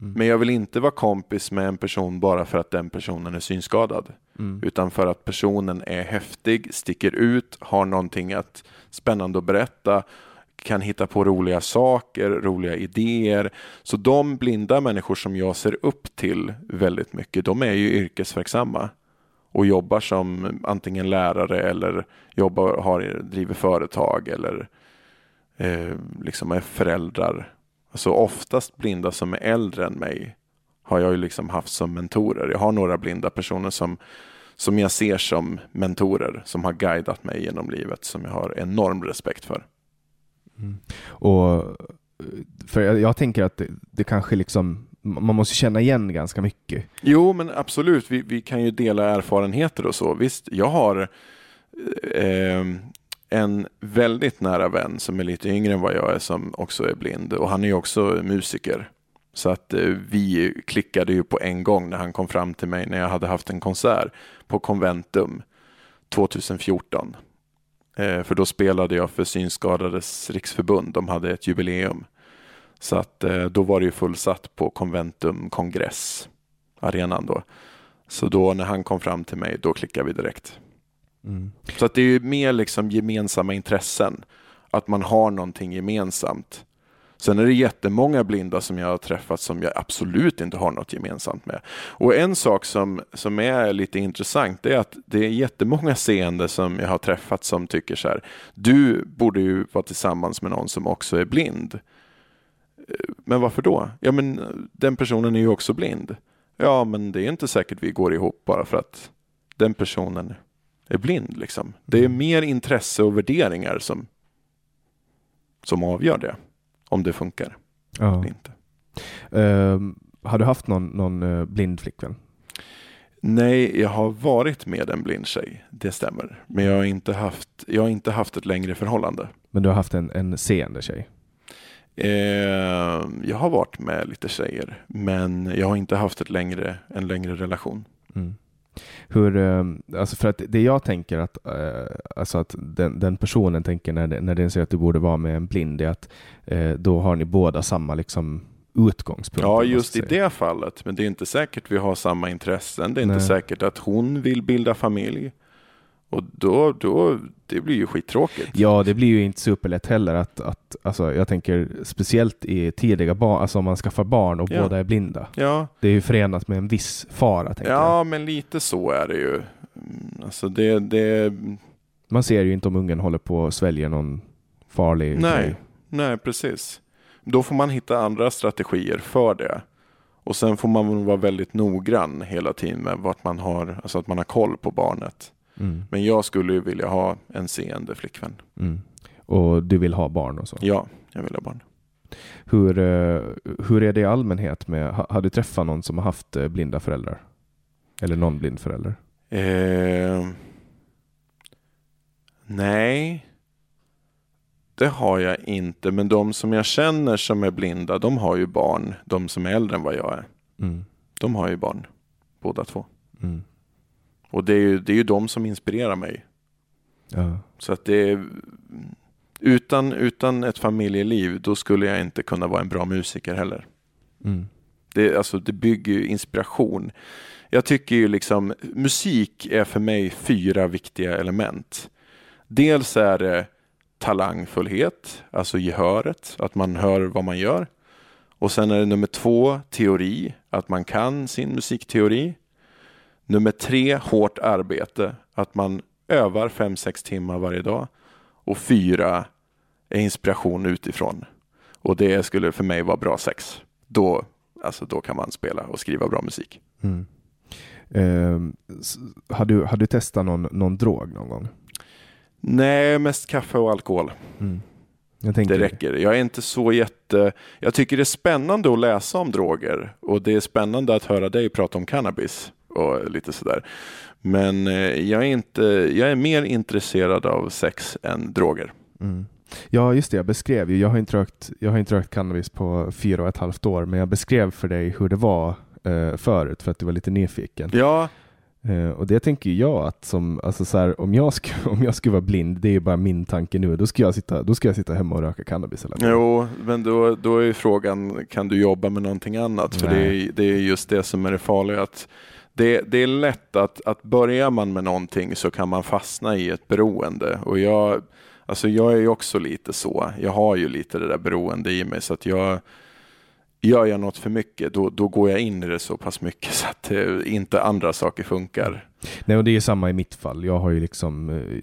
S2: Mm. Men jag vill inte vara kompis med en person bara för att den personen är synskadad. Mm. Utan för att personen är häftig, sticker ut, har någonting att, spännande att berätta kan hitta på roliga saker, roliga idéer. Så de blinda människor som jag ser upp till väldigt mycket, de är ju yrkesverksamma och jobbar som antingen lärare eller jobbar, har, driver företag eller eh, liksom är föräldrar. Alltså oftast blinda som är äldre än mig har jag ju liksom haft som mentorer. Jag har några blinda personer som, som jag ser som mentorer som har guidat mig genom livet som jag har enorm respekt för.
S1: Mm. Och för jag, jag, tänker att det, det, kanske liksom man måste känna igen ganska mycket.
S2: Jo, men absolut. Vi, vi kan ju dela erfarenheter och så. Visst, jag har eh, en väldigt nära vän som är lite yngre än vad jag är som också är blind och han är ju också musiker. Så att eh, vi klickade ju på en gång när han kom fram till mig när jag hade haft en konsert på Conventum 2014. Eh, för då spelade jag för Synskadades riksförbund. De hade ett jubileum. Så att eh, då var det ju fullsatt på Conventum kongress, arenan då. Så då när han kom fram till mig, då klickade vi direkt.
S1: Mm.
S2: Så att det är ju mer liksom gemensamma intressen. Att man har någonting gemensamt. Sen är det jättemånga blinda som jag har träffat som jag absolut inte har något gemensamt med. Och en sak som, som är lite intressant är att det är jättemånga seende som jag har träffat som tycker så här. Du borde ju vara tillsammans med någon som också är blind. Men varför då? Ja, men den personen är ju också blind. Ja, men det är inte säkert vi går ihop bara för att den personen är blind. Liksom. Det är mer intresse och värderingar som, som avgör det. Om det funkar
S1: Ja.
S2: eller inte.
S1: Ehm, har du haft någon, någon eh, blind flickvän?
S2: Nej, jag har varit med en blind tjej. Det stämmer. Men jag har inte haft, jag har inte haft ett längre förhållande.
S1: Men du har haft en, en seende tjej?
S2: Eh, jag har varit med lite tjejer, men jag har inte haft ett längre, en längre relation.
S1: Mm. Hur, eh, alltså för att det jag tänker att, eh, alltså att den, den personen tänker när, det- när den säger att du borde vara med en blind, är att eh, då har ni båda samma liksom, utgångspunkt.
S2: Ja, just i det fallet. Men det är inte säkert vi har samma intressen. Det är inte
S1: Nej.
S2: säkert att hon vill bilda familj. Och då, då, det blir ju skittråkigt.
S1: Ja, det blir ju inte superlätt heller att, att alltså, jag tänker speciellt i tidiga barn, alltså om man skaffar barn och
S2: Ja.
S1: båda är blinda.
S2: Ja,
S1: Det är ju förenat med en viss fara, tänker jag.
S2: ja men lite så är det ju. Mm, Alltså det, det,
S1: Man ser ju inte om ungen håller på att svälja någon farlig
S2: nej,
S1: grej.
S2: nej precis. Då får man hitta andra strategier för det. Och sen får man vara väldigt noggrann hela tiden med vart man har, alltså att man har koll på barnet.
S1: Mm.
S2: Men jag skulle ju vilja ha en seende flickvän.
S1: Mm. Och du vill ha barn och så.
S2: Ja, jag vill ha barn.
S1: Hur, eh, hur är det i allmänhet med, ha- har du träffat någon som har haft eh, blinda föräldrar? Eller någon blind förälder?
S2: Eh, nej, det har jag inte. Men de som jag känner som är blinda, de har ju barn. De som är äldre än vad jag är.
S1: Mm.
S2: De har ju barn, båda två.
S1: Mm.
S2: Och det är ju, det är ju de som inspirerar mig.
S1: Ja.
S2: Så att det är, utan, utan ett familjeliv, då skulle jag inte kunna vara en bra musiker heller.
S1: Mm.
S2: Det, alltså, det bygger ju inspiration. Jag tycker ju liksom musik är för mig fyra viktiga element. Dels är det talangfullhet, alltså gehöret, att man hör vad man gör. Och sen är det nummer två, teori, att man kan sin musikteori. Nummer tre, hårt arbete, att man övar fem sex timmar varje dag. Och fyra, är inspiration utifrån. Och det skulle för mig vara bra sex. Då, alltså då kan man spela och skriva bra musik.
S1: Mm. S- har, du, har du testat någon, någon drog någon gång?
S2: Nej, mest kaffe och alkohol.
S1: Mm.
S2: Det räcker. Jag är inte så jätte... Jag tycker det är spännande att läsa om droger och det är spännande att höra dig prata om cannabis och lite sådär. Men eh, jag är, inte, jag är mer intresserad av sex än droger.
S1: Mm. Ja, just det. Jag beskrev ju. Jag har, inte rökt, jag har inte rökt cannabis på fyra och ett halvt år, men jag beskrev för dig hur det var eh, förut för att du var lite nyfiken.
S2: Ja,
S1: Eh, och det tänker jag att som, alltså så här, om, jag sk- om jag skulle vara blind, det är ju bara min tanke nu, då ska jag sitta, då ska jag sitta hemma och röka cannabis hela tiden.
S2: jo, men då, då är ju frågan, kan du jobba med någonting annat? För det är, det är just det som är det farliga. Att det, det är lätt att, att börjar man med någonting så kan man fastna i ett beroende. Och jag, alltså jag är ju också lite så. Jag har ju lite det där beroende i mig. Så att jag, gör jag något för mycket, då, då går jag in i det så pass mycket så att eh, inte andra saker funkar.
S1: Nej, och det är samma i mitt fall. Jag har ju liksom, eh,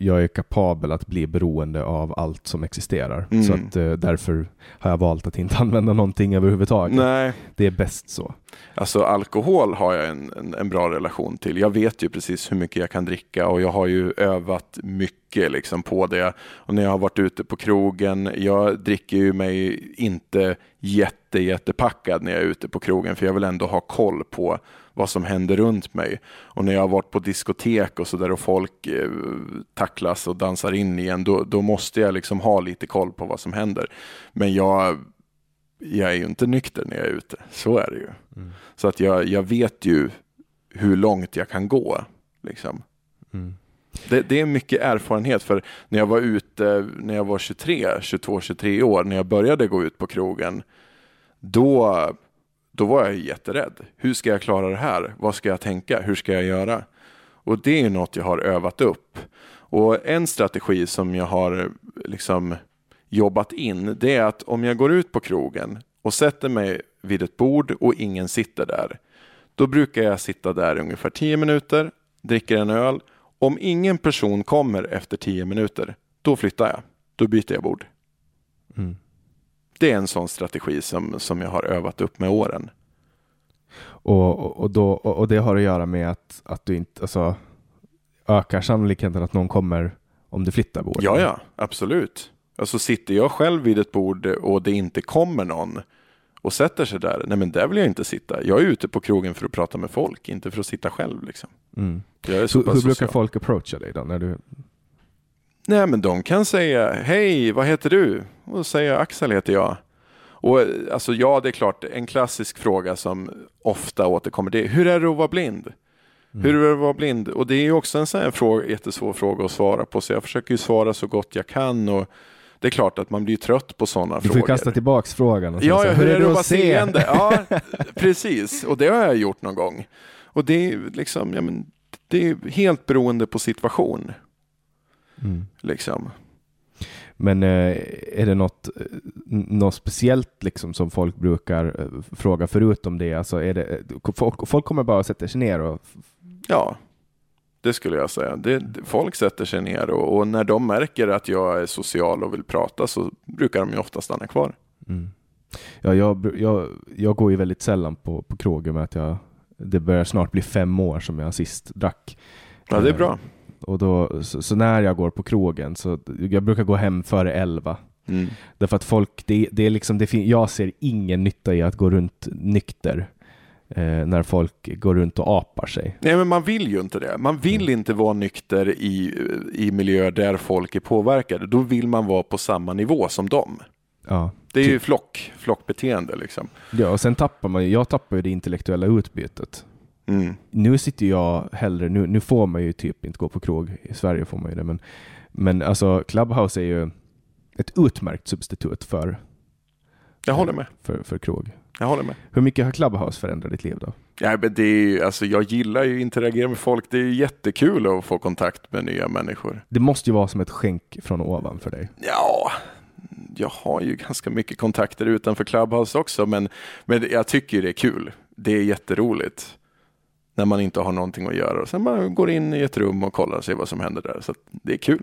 S1: jag är kapabel att bli beroende av allt som existerar.
S2: Mm.
S1: Så att eh, därför har jag valt att inte använda någonting överhuvudtaget.
S2: Nej,
S1: Det är bäst så.
S2: Alltså alkohol har jag en, en, en bra relation till. Jag vet ju precis hur mycket jag kan dricka och jag har ju övat mycket mycket liksom på det. Och när jag har varit ute på krogen, jag dricker ju mig inte jätte, jättepackad när jag är ute på krogen, för jag vill ändå ha koll på vad som händer runt mig. Och när jag har varit på diskotek och sådär och folk eh, tacklas och dansar in igen, då, då måste jag liksom ha lite koll på vad som händer. Men jag, jag är ju inte nykter när jag är ute, så är det ju.
S1: Mm.
S2: Så att jag, jag vet ju hur långt jag kan gå. Liksom.
S1: Mm.
S2: Det, det är mycket erfarenhet för när jag var ute, när jag var 23, 22, 23 år, när jag började gå ut på krogen, då, då var jag jätterädd. Hur ska jag klara det här? Vad ska jag tänka? Hur ska jag göra? Och det är något jag har övat upp. Och en strategi som jag har liksom jobbat in, det är att om jag går ut på krogen och sätter mig vid ett bord och ingen sitter där, då brukar jag sitta där i ungefär 10 minuter, dricker en öl. Om ingen person kommer efter 10 minuter, då flyttar jag. Då byter jag bord.
S1: Mm.
S2: Det är en sån strategi som, som jag har övat upp med åren.
S1: Och, och, då, och, det har att göra med att, att du inte alltså, ökar sannolikheten att någon kommer om du flyttar bordet?
S2: Ja, ja, absolut. Alltså sitter jag själv vid ett bord och det inte kommer någon och sätter sig där, nej men där vill jag inte sitta. Jag är ute på krogen för att prata med folk, inte för att sitta själv. Liksom.
S1: Mm. Hur, hur brukar folk approacha dig då? När du...
S2: Nej, men de kan säga hej, vad heter du? Och då säger jag Axel heter jag. Och alltså ja, det är klart, en klassisk fråga som ofta återkommer det är hur är det att vara blind? Hur är det att vara blind? Och det är ju också en sån här fråga, jättesvår fråga att svara på, så jag försöker ju svara så gott jag kan. Och det är klart att man blir trött på sådana
S1: Du får
S2: frågor.
S1: ju kasta tillbaks frågan och säga
S2: Ja,
S1: så
S2: ja
S1: här,
S2: hur är det att vara
S1: se?
S2: seende? Ja, precis. Och det har jag gjort någon gång. Och det är liksom, ja, men, det är helt beroende på situation.
S1: Mm.
S2: Liksom.
S1: Men eh, är det något, eh, något speciellt liksom som folk brukar eh, fråga förutom det? Alltså är det folk, folk kommer bara att sätta sig ner och
S2: Ja, det skulle jag säga. Det, folk sätter sig ner och, och när de märker att jag är social och vill prata så brukar de ju ofta stanna kvar.
S1: Mm. Ja, jag, jag, jag går ju väldigt sällan på, på krogen med att jag det börjar snart bli fem år som jag sist drack.
S2: Ja, det är bra.
S1: Och då, så, så när jag går på krogen så jag brukar gå hem före elva.
S2: Mm.
S1: Därför att folk, det, det är liksom, det fin- jag ser ingen nytta i att gå runt nykter eh, när folk går runt och apar sig.
S2: Nej, men man vill ju inte det. Man vill inte vara nykter i, i miljöer där folk är påverkade. Då vill man vara på samma nivå som dem.
S1: Ja.
S2: Det är ju flock, flockbeteende liksom.
S1: ja, och sen tappar man jag tappar ju det intellektuella utbytet.
S2: Mm.
S1: Nu sitter jag hellre, nu, nu får man ju typ inte gå på krog, i Sverige får man ju det, men, men alltså Clubhouse är ju ett utmärkt substitut för,
S2: Jag håller med.
S1: för, för krog.
S2: Jag håller med.
S1: Hur mycket har Clubhouse förändrat ditt liv då?
S2: Ja, men det är, ju- alltså, jag gillar ju att interagera med folk. Det är ju jättekul att få kontakt med nya människor.
S1: Det måste ju vara som ett skänk från ovan för dig.
S2: Ja, jag har ju ganska mycket kontakter utanför Clubhouse också, men, men jag tycker det är kul. Det är jätteroligt när man inte har någonting att göra. Och sen man går in i ett rum och kollar och ser vad som händer där. Så det är kul.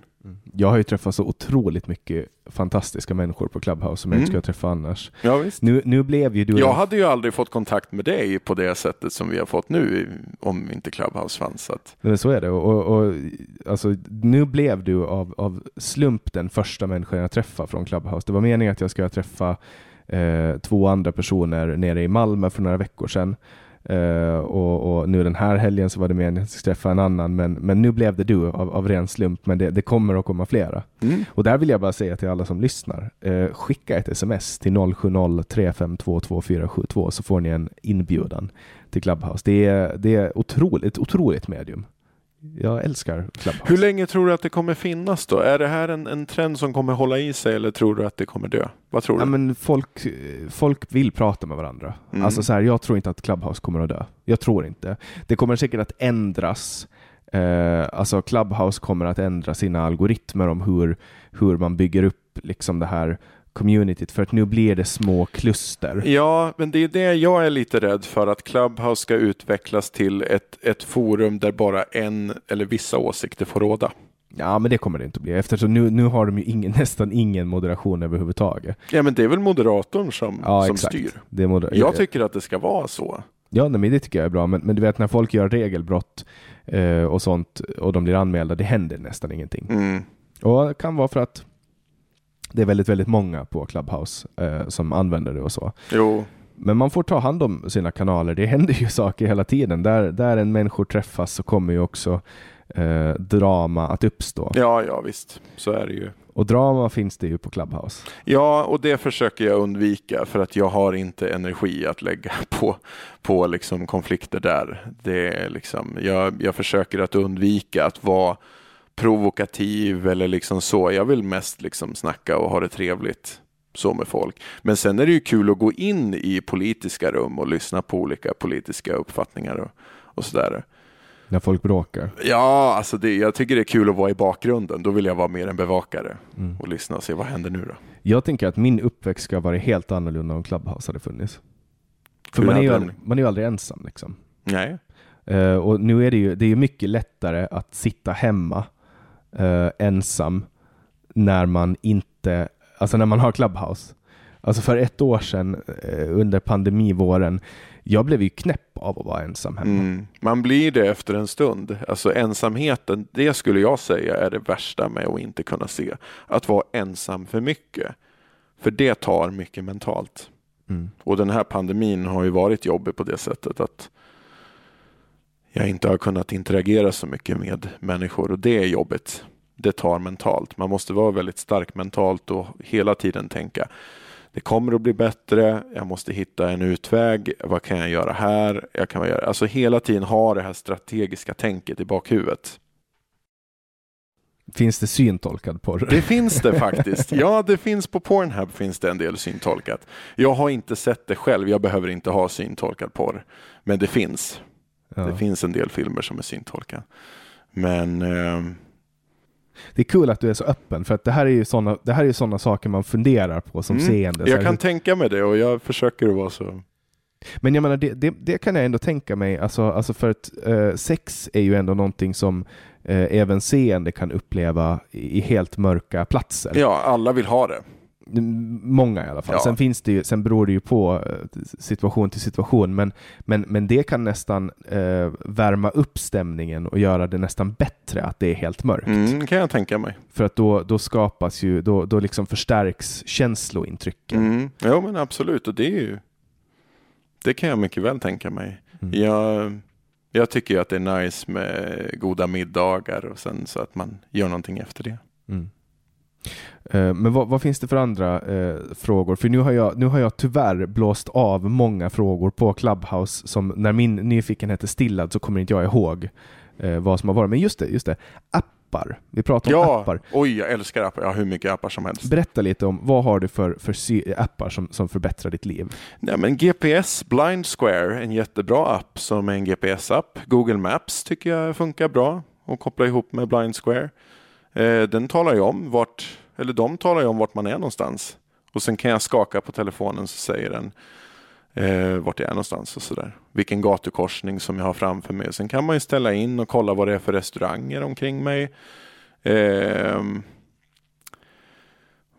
S1: Jag har ju träffat så otroligt mycket fantastiska människor på Clubhouse som jag
S2: Mm.
S1: inte skulle träffa annars.
S2: Ja, visst.
S1: Nu, nu blev ju du...
S2: Jag hade ju aldrig fått kontakt med dig på det sättet som vi har fått nu om inte Clubhouse fanns. Så att,
S1: Men så är det. Och, och, alltså, nu blev du av, av slump den första människan jag träffade från Clubhouse. Det var meningen att jag skulle träffa eh, två andra personer nere i Malmö för några veckor sedan. Eh, och, och nu den här helgen så var det meningen att jag skulle träffa en annan, men, men nu blev det du av, av ren slump. Men det, det kommer att komma flera.
S2: mm.
S1: Och där vill jag bara säga till alla som lyssnar, eh, skicka ett sms till 070 352 2472 så får ni en inbjudan till Clubhouse. Det är, det är otroligt, otroligt medium. Jag älskar Clubhouse.
S2: Hur länge tror du att det kommer finnas då? Är det här en, en trend som kommer hålla i sig eller tror du att det kommer dö? Vad tror du?
S1: Ja, men folk, folk vill prata med varandra.
S2: Mm.
S1: Alltså så här, jag tror inte att Clubhouse kommer att dö. Jag tror inte. Det kommer säkert att ändras. Eh, alltså Clubhouse kommer att ändra sina algoritmer om hur, hur man bygger upp liksom det här communityt. För att nu blir det små kluster.
S2: Ja, men det är det jag är lite rädd för att Clubhouse ska utvecklas till ett, ett forum där bara en eller vissa åsikter får råda.
S1: Ja, men det kommer det inte att bli. Eftersom nu, nu har de ju ingen, nästan ingen moderation överhuvudtaget.
S2: Ja, men det är väl moderatorn som,
S1: Ja,
S2: som
S1: exakt.
S2: styr.
S1: Det är moder-
S2: Jag tycker att det ska vara så.
S1: Ja, nej, men det tycker jag är bra. Men, men du vet när folk gör regelbrott eh, och sånt och de blir anmälda, det händer nästan ingenting.
S2: Mm.
S1: Och det kan vara för att det är väldigt, väldigt många på Clubhouse eh, som använder det och så.
S2: Jo,
S1: Men man får ta hand om sina kanaler. Det händer ju saker hela tiden. Där, där en människor träffas så kommer ju också eh, drama att uppstå.
S2: ja, ja visst, så är det ju.
S1: Och drama finns det ju på Clubhouse.
S2: Ja, och det försöker jag undvika för att jag har inte energi att lägga på, på liksom konflikter där. Det är liksom, jag, jag försöker att undvika att vara provokativ eller liksom så. Jag vill mest liksom snacka och ha det trevligt så med folk. Men sen är det ju kul att gå in i politiska rum och lyssna på olika politiska uppfattningar och, och sådär.
S1: När folk bråkar.
S2: Ja, alltså det, jag tycker det är kul att vara i bakgrunden. Då vill jag vara mer en bevakare
S1: Mm.
S2: och lyssna och se vad händer nu då.
S1: Jag tänker att min uppväxt ska vara helt annorlunda om Clubhouse hade funnits. För man är, ju, man är ju aldrig ensam. Liksom.
S2: Nej.
S1: Eh, och nu är det ju det är mycket lättare att sitta hemma eh, ensam när man inte, alltså när man har Clubhouse. Alltså för ett år sedan eh, under pandemivåren, jag blev ju knäpp av att vara ensam hemma.
S2: Mm. Man blir det efter en stund. Alltså ensamheten, det skulle jag säga är det värsta med att inte kunna se. Att vara ensam för mycket. För det tar mycket mentalt.
S1: Mm.
S2: Och den här pandemin har ju varit jobbig på det sättet att jag inte har kunnat interagera så mycket med människor och det är jobbigt. Det tar mentalt. Man måste vara väldigt stark mentalt och hela tiden tänka det kommer att bli bättre, jag måste hitta en utväg, vad kan jag göra här? Jag kan göra, alltså hela tiden ha det här strategiska tänket i bakhuvudet.
S1: Finns det syntolkad porr?
S2: Det finns det faktiskt. Ja, det finns på Pornhub finns det en del syntolkat. Jag har inte sett det själv, jag behöver inte ha syntolkad porr. Men det finns.
S1: Ja.
S2: Det finns en del filmer som är syntolkade. Men ehm,
S1: Det är kul att du är så öppen, för att det här är ju sådana, det här är ju sådana saker man funderar på som
S2: mm,
S1: seende.
S2: Jag kan tänka mig det och jag försöker att vara så.
S1: Men jag menar, det, det, det kan jag ändå tänka mig, alltså, alltså för att eh, sex är ju ändå någonting som eh, även seende kan uppleva i, i helt mörka platser.
S2: Ja, alla vill ha det.
S1: Många i alla fall.
S2: Ja.
S1: Sen, finns det ju, sen beror det ju på eh, situation till situation, men, men, men det kan nästan eh, värma upp stämningen och göra det nästan bättre att det är helt mörkt.
S2: Mm, kan jag tänka mig.
S1: För att då, då skapas ju, då, då liksom förstärks känslointrycken.
S2: Mm. Jo, men absolut. Och det är ju. Det kan jag mycket väl tänka mig.
S1: Mm.
S2: Jag, jag tycker ju att det är nice med goda middagar och sen så att man gör någonting efter det.
S1: Mm. Eh, Men vad, vad finns det för andra eh, frågor? För nu har, jag, nu har jag tyvärr blåst av många frågor på Clubhouse som när min nyfikenhet är stillad så kommer inte jag ihåg eh, vad som har varit. Men just det, just det. appar. Vi pratar om
S2: Ja,
S1: appar.
S2: oj, jag älskar appar. Jag har hur mycket appar som helst.
S1: Berätta lite om vad har du för, för appar som, som förbättrar ditt liv?
S2: Nej, men GPS Blind Square, en jättebra app som är en GPS-app. Google Maps tycker jag funkar bra att koppla ihop med Blind Square. Eh, den talar ju om vart, eller de talar ju om vart man är någonstans. Och sen kan jag skaka på telefonen så säger den eh, vart jag är någonstans och sådär. Vilken gatukorsning som jag har framför mig. Sen kan man ju ställa in och kolla vad det är för restauranger omkring mig. Eh,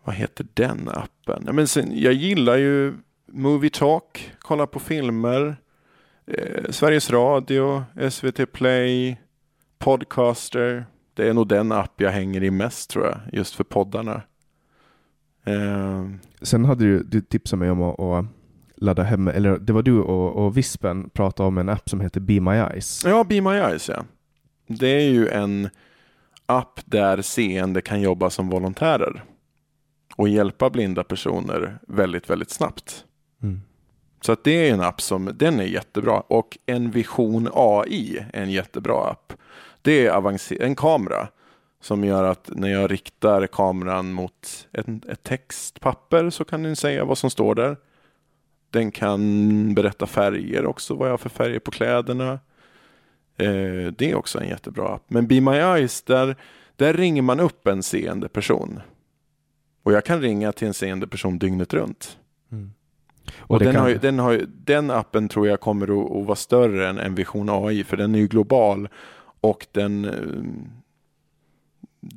S2: vad heter den appen? Men sen, jag gillar ju Movie Talk, kolla på filmer, eh, Sveriges Radio, SVT Play, Podcaster. Det är nog den app jag hänger i mest tror jag, just för poddarna. Eh,
S1: Sen hade du, du tipsat mig om att, att ladda hem, eller det var du och, och Vispen pratade om en app som heter Be My Eyes.
S2: ja, Be My Eyes ja. Det är ju en app där seende kan jobba som volontärer och hjälpa blinda personer väldigt, väldigt snabbt.
S1: Mm.
S2: Så att det är en app som, den är jättebra. Och en Vision AI är en jättebra app. Det är avancer- en kamera som gör att när jag riktar kameran mot ett, ett textpapper så kan den säga vad som står där. Den kan berätta färger också, vad jag har för färger på kläderna. Eh, det är också en jättebra app. Men Be My Eyes, där, där ringer man upp en seende person. Och jag kan ringa till en seende person dygnet runt. Och,
S1: det
S2: den,
S1: kan-
S2: har ju, den, har ju, den appen tror jag kommer att, att vara större än, än Vision AI för den är ju global och den eh,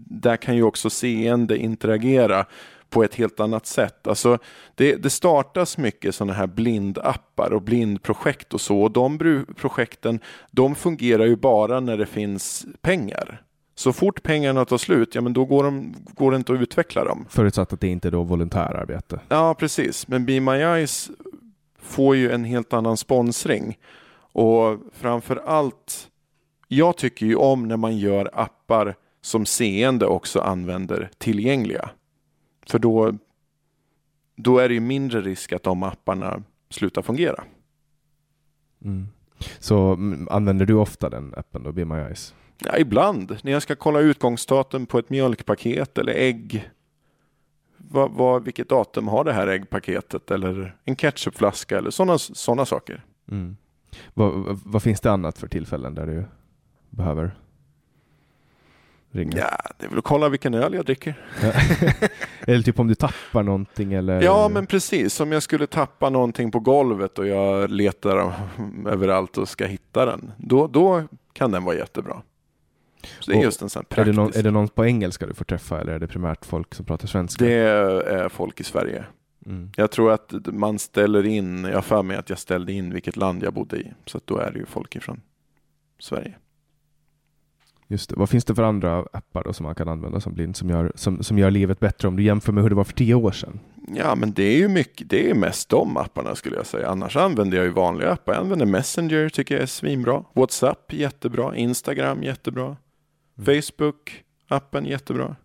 S2: där kan ju också seende interagera på ett helt annat sätt. Alltså, det, det startas mycket sådana här blindappar och blindprojekt och så. Och de projekten de fungerar ju bara när det finns pengar. Så fort pengarna tar slut, ja men då går, de, går det inte att utveckla dem.
S1: Förutsatt att det inte är då volontärarbete.
S2: Ja, precis. Men Be My Eyes får ju en helt annan sponsring. Och framför allt, jag tycker ju om när man gör appar som seende också använder tillgängliga. För då, då är det ju mindre risk att de apparna slutar fungera.
S1: Mm. Så mm, använder du ofta den appen då, Be My Eyes?
S2: Ja, ibland, när jag ska kolla utgångsdatum på ett mjölkpaket eller ägg. Vad, vad, vilket datum har det här äggpaketet eller en ketchupflaska eller sådana såna saker.
S1: Mm. Vad, vad finns det annat för tillfällen där du behöver ringa?
S2: Ja, det är väl att kolla vilken öl jag dricker.
S1: eller typ om du tappar någonting eller?
S2: Ja, men precis. Om jag skulle tappa någonting på golvet och jag letar överallt och ska hitta den. Då, då kan den vara jättebra. Så det är just en sån
S1: är, det någon, är det någon på engelska du får träffa eller är det primärt folk som pratar svenska?
S2: Det är folk i Sverige. Mm. Jag tror att man ställer in, jag har för mig att jag ställde in vilket land jag bodde i. Så då är det ju folk ifrån Sverige.
S1: Just det. Vad finns det för andra appar då som man kan använda som blind som gör, som, som gör livet bättre om du jämför med hur det var för tio år sedan?
S2: Ja, men det är ju mycket, det är mest de apparna skulle jag säga. Annars använder jag ju vanliga appar. Jag använder Messenger, tycker jag är svinbra. WhatsApp, jättebra. Instagram, jättebra. Mm. Facebook, appen, jättebra.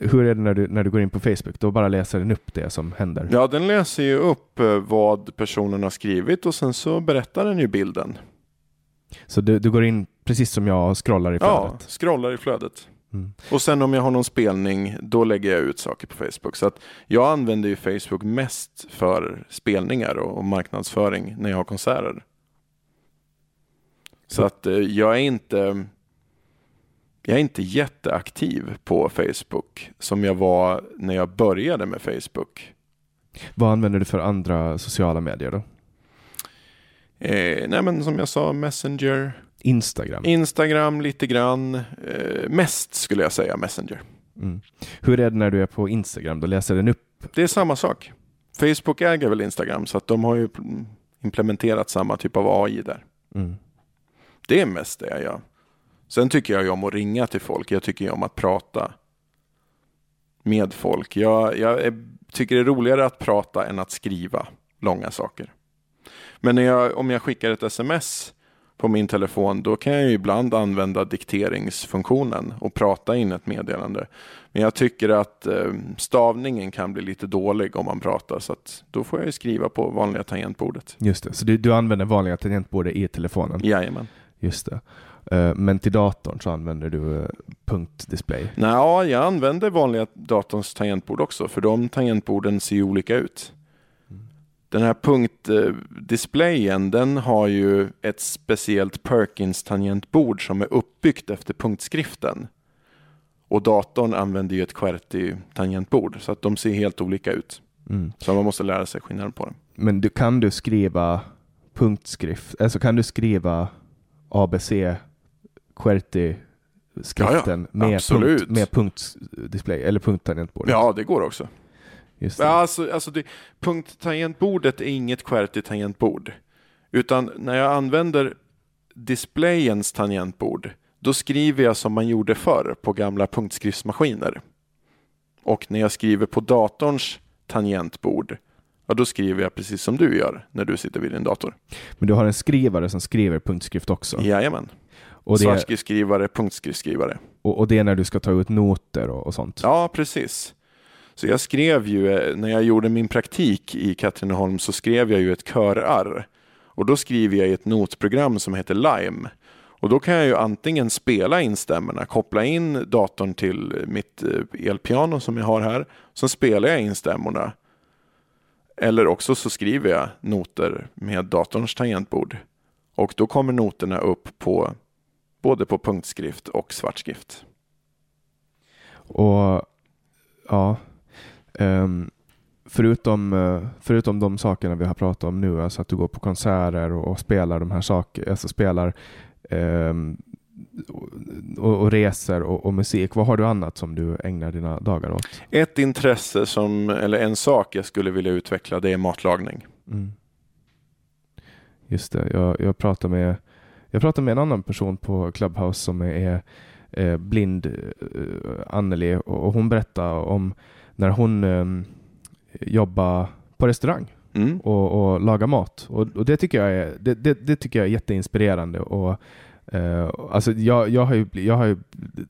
S1: Hur är det när du, när du går in på Facebook? Då bara läser den upp det som händer?
S2: Ja, den läser ju upp eh, vad personen har skrivit och sen så berättar den ju bilden.
S1: Så du, du går in precis som jag scrollar i flödet?
S2: Ja, scrollar i flödet. Mm. Och sen om jag har någon spelning, då lägger jag ut saker på Facebook. Så att jag använder ju Facebook mest för spelningar och, marknadsföring när jag har konserter. Så att eh, jag är inte jag är inte jätteaktiv på Facebook som jag var när jag började med Facebook.
S1: Vad använder du för andra sociala medier då?
S2: Eh, nej men som jag sa, Messenger.
S1: Instagram?
S2: Instagram lite grann. Eh, mest skulle jag säga Messenger.
S1: Mm. Hur är det när du är på Instagram? Då läser den upp?
S2: Det är samma sak. Facebook äger väl Instagram så att de har ju implementerat samma typ av AI där. Mm. Det är mest det jag gör. Sen tycker jag ju om att ringa till folk. Jag tycker ju om att prata med folk. Jag, jag är, tycker det är roligare att prata än att skriva långa saker. Men jag, om jag skickar ett sms på min telefon, då kan jag ju ibland använda dikteringsfunktionen och prata in ett meddelande. Men jag tycker att eh, stavningen kan bli lite dålig om man pratar, så då får jag ju skriva på vanliga tangentbordet.
S1: Just det, så du, du använder vanliga tangentbordet i telefonen?
S2: Jajamän.
S1: Just det. Eh, men till datorn så använder du eh, punktdisplay?
S2: Nej, jag använder vanliga datorns tangentbord också, för de tangentborden ser ju olika ut. Den här punktdisplayen, den har ju ett speciellt Perkins-tangentbord som är uppbyggt efter punktskriften. Och datorn använder ju ett QWERTY-tangentbord, så att de ser helt olika ut. Mm. Så man måste lära sig skillnaden på dem.
S1: Men du, kan du skriva punktskrift, alltså kan du skriva ABC QWERTY skriften ja, ja. med, punkt, med punktdisplay eller punkttangentbord?
S2: Ja, det går också. Just det. Alltså, alltså det, punkttangentbordet är inget QWERTY-tangentbord. Utan när jag använder displayens tangentbord, då skriver jag som man gjorde förr på gamla punktskriftsmaskiner. Och när jag skriver på datorns tangentbord, ja, då skriver jag precis som du gör när du sitter vid din dator.
S1: Men du har en skrivare som skriver punktskrift också?
S2: Jajamän. Och det... Svartskriftsskrivare, punktskriftsskrivare.
S1: Och, och det är när du ska ta ut noter och, och sånt?
S2: Ja, precis. Så jag skrev ju, eh, när jag gjorde min praktik i Katrineholm så skrev jag ju ett körarr. Och då skriver jag i ett notprogram som heter Lime. Och då kan jag ju antingen spela in stämmorna, koppla in datorn till mitt eh, elpiano som jag har här. Så spelar jag in stämmorna. Eller också så skriver jag noter med datorns tangentbord. Och då kommer noterna upp på både på punktskrift och svartskrift.
S1: Och ja, Um, förutom, uh, förutom de sakerna vi har pratat om nu, alltså att du går på konserter och, och spelar de här sakerna, alltså spelar um, och, och, reser och, och, musik. Vad har du annat som du ägnar dina dagar åt?
S2: Ett intresse som, eller en sak jag skulle vilja utveckla, det är matlagning. Mm.
S1: Just det, jag, jag, pratar med, jag pratar med en annan person på Clubhouse som är eh, blind eh, Anneli och hon berättade om när hon eh, jobbade på restaurang
S2: Mm.
S1: och, och laga mat. Och, och det, tycker jag är, det, det, det tycker jag är jätteinspirerande. Och, eh, alltså jag, jag har ju, jag har ju,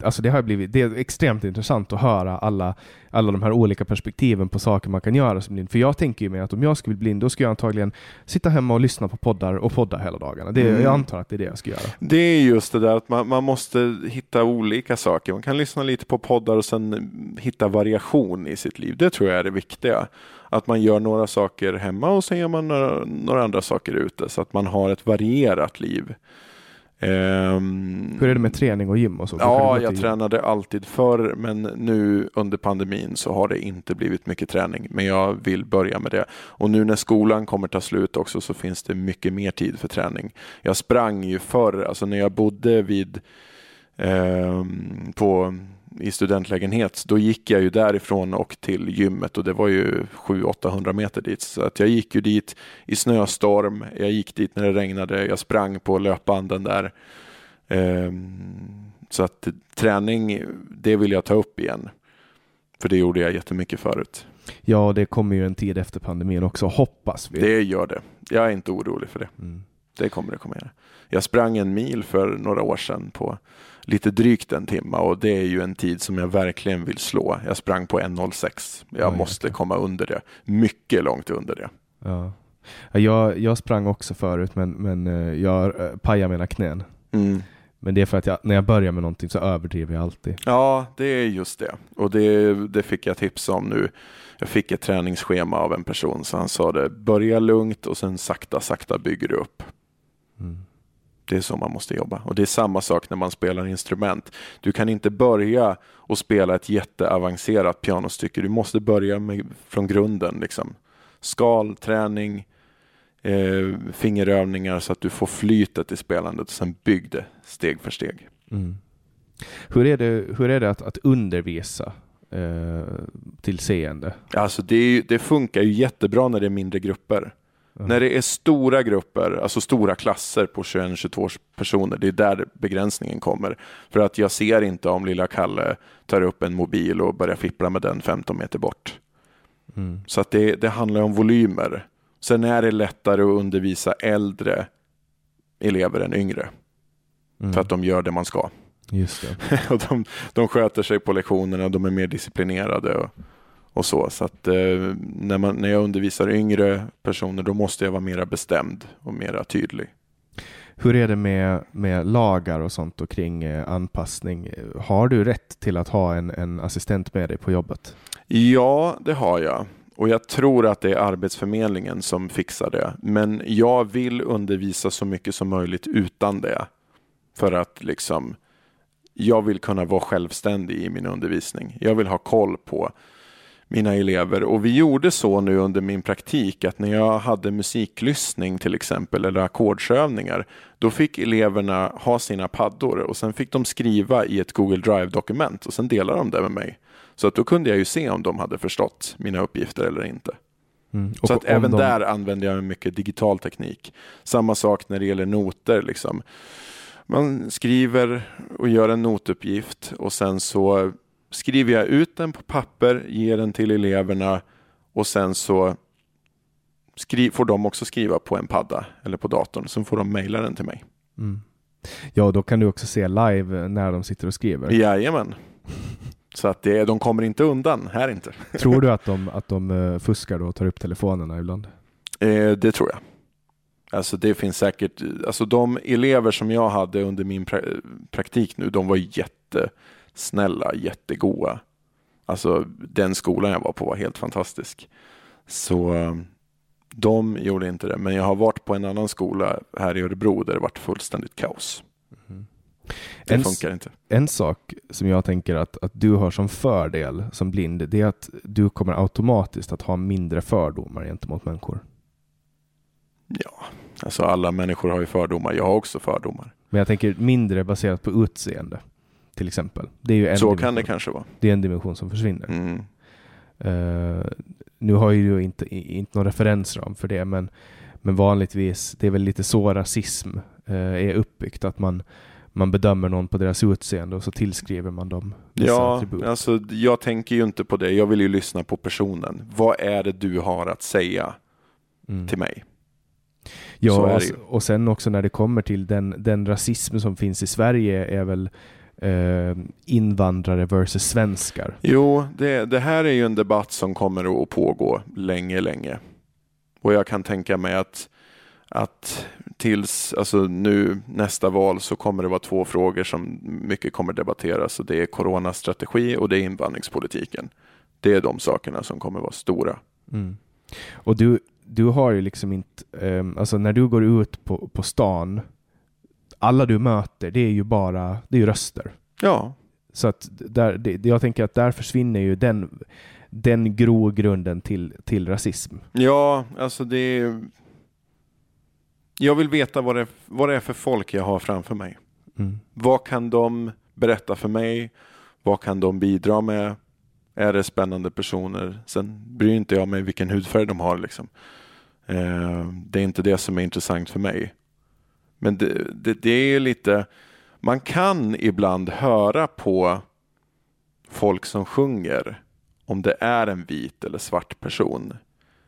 S1: alltså det har blivit, det är extremt intressant att höra alla, alla de här olika perspektiven på saker man kan göra som blind. För jag tänker ju mig att om jag skulle bli blind, då skulle jag antagligen sitta hemma och lyssna på poddar och podda hela dagarna. Det,
S2: Mm.
S1: Jag antar att det är det jag ska göra.
S2: Det är just det där att man, man måste hitta olika saker. Man kan lyssna lite på poddar och sen hitta variation i sitt liv. Det tror jag är det viktiga. Att man gör några saker hemma och sen gör man några, några andra saker ute så att man har ett varierat liv. Ehm,
S1: Hur är det med träning och gym och så?
S2: Ja, jag tränade alltid förr, men nu under pandemin så har det inte blivit mycket träning. Men jag vill börja med det. Och nu när skolan kommer ta slut också så finns det mycket mer tid för träning. Jag sprang ju förr, alltså när jag bodde vid ehm, på i studentlägenhet, då gick jag ju därifrån och till gymmet och det var ju 700-800 meter dit. Så att jag gick ju dit i snöstorm, jag gick dit när det regnade, jag sprang på löpbanden där. Ehm, så att träning, det vill jag ta upp igen. För det gjorde jag jättemycket förut.
S1: Ja, det kommer ju en tid efter pandemin också, hoppas vi.
S2: Det gör det. Jag är inte orolig för det.
S1: Mm.
S2: Det kommer det komma göra. Jag sprang en mil för några år sedan på lite drygt en timme och det är ju en tid som jag verkligen vill slå. Jag sprang på 1.06. Jag
S1: Oj,
S2: måste
S1: okej.
S2: komma under det. Mycket långt under det.
S1: Ja. Ja, Jag, jag sprang också förut, men, men eh, jag eh, pajade mina knän.
S2: Mm.
S1: Men det är för att jag, när jag börjar med någonting så överdriver jag alltid.
S2: Ja, det är just det. Och det, det fick jag tips om nu. Jag fick ett träningsschema av en person så han sa det. Börja lugnt och sen sakta, sakta bygger du upp.
S1: Mm.
S2: Det är så man måste jobba. Och det är samma sak när man spelar instrument. Du kan inte börja och spela ett jätteavancerat pianostycke. Du måste börja med, från grunden. Liksom. Skal, träning, eh, fingerövningar så att du får flytet i spelandet och sen bygg det steg för steg.
S1: Mm. Hur, är det, hur är det att, att undervisa eh, till seende?
S2: Alltså det, ju- det funkar ju jättebra när det är mindre grupper.
S1: Ja.
S2: När det är stora grupper, alltså stora klasser på 21-22 personer, det är där begränsningen kommer. För att jag ser inte om lilla Kalle tar upp en mobil och börjar fippla med den 15 meter bort.
S1: Mm.
S2: Så att det, det handlar om volymer. Sen är det lättare att undervisa äldre elever än yngre.
S1: Mm.
S2: För att de gör det man ska.
S1: Just det.
S2: och de, de sköter sig på lektionerna, de är mer disciplinerade och, och så. Så att eh, när, man, när jag undervisar yngre personer då måste jag vara mera bestämd och mera tydlig.
S1: Hur är det med, med lagar och sånt och kring eh, anpassning? Har du rätt till att ha en, en assistent med dig på jobbet?
S2: Ja, det har jag. Och jag tror att det är Arbetsförmedlingen som fixar det. Men jag vill undervisa så mycket som möjligt utan det. För att liksom, jag vill kunna vara självständig i min undervisning. Jag vill ha koll på mina elever. Och vi gjorde så nu under min praktik att när jag hade musiklyssning till exempel eller ackordsövningar då fick eleverna ha sina paddor och sen fick de skriva i ett Google Drive-dokument och sen delade de det med mig. Så att då kunde jag ju se om de hade förstått mina uppgifter eller inte.
S1: Mm.
S2: Så att även
S1: de-
S2: där använder jag mycket digital teknik. Samma sak när det gäller noter. Liksom. Man skriver och gör en notuppgift och sen så skriver jag ut den på papper, ger den till eleverna och sen så skri- får de också skriva på en padda eller på datorn. Sen får de mejla den till mig.
S1: Mm. Ja, då kan du också se live när de sitter och skriver.
S2: Jajamän. Så att det, de kommer inte undan, här inte.
S1: Tror du att de, att de eh, fuskar då och tar upp telefonerna ibland?
S2: Eh, det tror jag. Alltså det finns säkert, alltså de elever som jag hade under min pra- praktik nu, de var jättesnälla, jättegoda. Alltså den skolan jag var på var helt fantastisk. Så eh, de gjorde inte det. Men jag har varit på en annan skola här i Örebro där det varit fullständigt kaos. Det
S1: En
S2: funkar inte.
S1: En sak som jag tänker att, att du har som fördel som blind, det är att du kommer automatiskt att ha mindre fördomar gentemot människor.
S2: Ja, alltså alla människor har ju fördomar. Jag har också fördomar.
S1: Men jag tänker mindre baserat på utseende, till exempel. Det är ju en
S2: Så
S1: dimension.
S2: kan det kanske vara.
S1: Det är en dimension som försvinner.
S2: Mm.
S1: Eh, nu har ju du inte, inte någon referensram för det, men, men vanligtvis, det är väl lite så rasism eh, är uppbyggt, att man, man bedömer någon på deras utseende och så tillskriver man dem vissa
S2: Ja,
S1: attribut.
S2: alltså jag tänker ju inte på det. Jag vill ju lyssna på personen. Vad är det du har att säga
S1: Mm.
S2: till mig?
S1: Ja,
S2: ju.
S1: och sen också när det kommer till den, den rasism som finns i Sverige är väl eh, invandrare versus svenskar.
S2: Jo, det, det här är ju en debatt som kommer att pågå länge, länge. Och jag kan tänka mig att, att tills alltså nu nästa val så kommer det vara två frågor som mycket kommer debatteras. Och det är coronastrategi och det är invandringspolitiken. Det är de sakerna som kommer vara stora.
S1: Mm. Och du, du har ju liksom inte, ehm, alltså när du går ut på, på stan, alla du möter, det är ju bara, det är ju röster.
S2: Ja,
S1: Så att där, det, jag tänker att där försvinner ju den, den grogrunden till, till rasism.
S2: ja alltså det är... Jag vill veta vad det, vad det är för folk jag har framför mig.
S1: Mm.
S2: Vad kan de berätta för mig? Vad kan de bidra med? Är det spännande personer? Sen bryr inte jag mig vilken hudfärg de har. Liksom. Eh, det är inte det som är intressant för mig. Men det, det, det är lite... Man kan ibland höra på folk som sjunger om det är en vit eller svart person.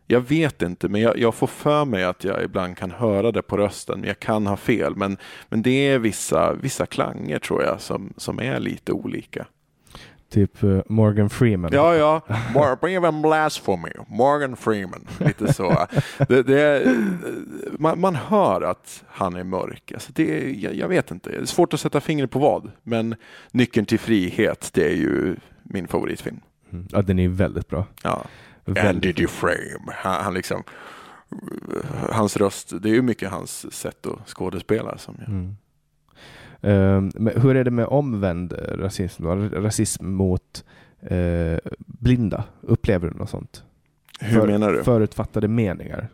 S2: Jag vet inte, men jag, jag får för mig att jag ibland kan höra det på rösten. Men jag kan ha fel. Men, men det är vissa, vissa klanger tror jag som, som är lite olika.
S1: Typ eh, Morgan Freeman.
S2: Ja, ja. Even blasphemy. Morgan Freeman. Lite så. Det, det man, man hör att han är mörk. Alltså det jag, jag vet inte. Det är svårt att sätta fingret på vad. Men Nyckeln till frihet, det är ju min favoritfilm.
S1: Mm. ja, den är väldigt bra.
S2: Ja.
S1: Väldigt
S2: Andy Dufresne. Han, han liksom, hans röst, det är ju mycket hans sätt att skådespela. Som jag.
S1: Mm. Ehm, men hur är det med omvänd eh, rasism? Rasism mot eh, blinda? Upplever du något sånt?
S2: Hur
S1: För-
S2: menar du?
S1: Förutfattade meningar?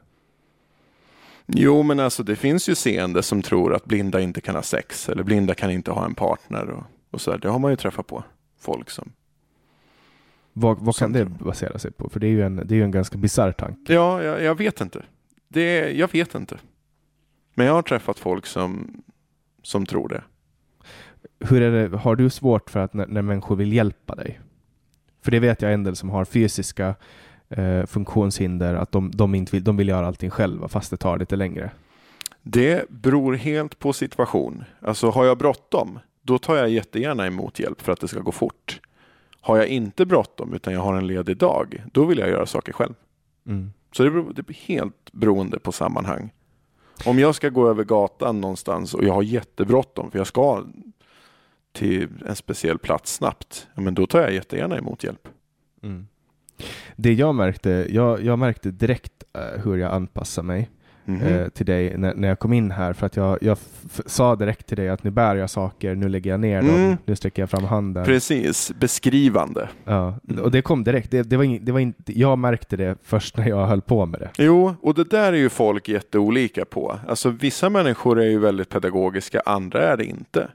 S2: Jo, men alltså det finns ju seende som tror att blinda inte kan ha sex eller blinda kan inte ha en partner och, och så där. Det har man ju träffat på. Folk som...
S1: Vad, vad kan det basera sig på? För det är ju en, det är ju en ganska bisarr tanke.
S2: Ja, jag, jag vet inte. Det, jag vet inte. Men jag har träffat folk som, som tror det.
S1: Hur är det, har du svårt för att när, när människor vill hjälpa dig? För det vet jag en del som har fysiska eh, funktionshinder, att de, de, inte vill, de vill göra allting själva fast det tar lite längre.
S2: Det beror helt på situation. Alltså har jag bråttom, då tar jag jättegärna emot hjälp för att det ska gå fort. Har jag inte bråttom utan jag har en ledig dag, då vill jag göra saker själv.
S1: Mm.
S2: Så det, beror, det blir helt beroende på sammanhang. Om jag ska gå över gatan någonstans och jag har jättebråttom för jag ska till en speciell plats snabbt, ja, men då tar jag jättegärna emot hjälp.
S1: Mm. Det jag märkte, jag, jag märkte direkt eh, hur jag anpassar mig
S2: Mhm.
S1: eh, till dig när, när jag kom in här. För att jag, jag sa direkt till dig att nu bär jag saker, nu lägger jag ner
S2: Mm.
S1: dem, nu sträcker jag fram handen.
S2: Precis, beskrivande.
S1: Ja, och det kom direkt. Det, det var ing, det var inte, jag märkte det först när jag höll på med det.
S2: Jo, och det där är ju folk jätteolika på. Alltså vissa människor är ju väldigt pedagogiska, andra är det inte.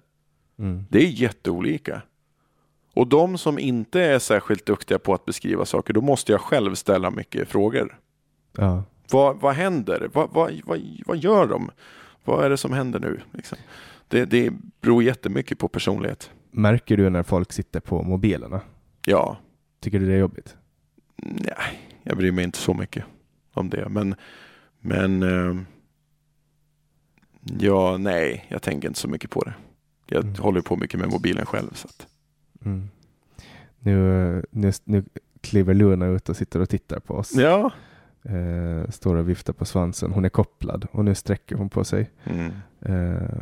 S1: Mm.
S2: Det är jätteolika. Och de som inte är särskilt duktiga på att beskriva saker, då måste jag själv ställa mycket frågor.
S1: Ja.
S2: Vad, vad händer? Vad, vad, vad, vad gör de? Vad är det som händer nu? Liksom? Det, det beror jättemycket på personlighet.
S1: Märker du när folk sitter på mobilerna?
S2: Ja,
S1: Tycker du det är jobbigt?
S2: nej, jag bryr mig inte så mycket om det. Men, men eh, ja, nej, jag tänker inte så mycket på det. Jag
S1: Mm.
S2: håller på mycket med mobilen själv. Så att,
S1: Mm. Nu, nu, nu kliver Luna ut och sitter och tittar på oss.
S2: ja.
S1: Eh, står och viftar på svansen. Hon är kopplad och nu sträcker hon på sig.
S2: Mm.
S1: eh,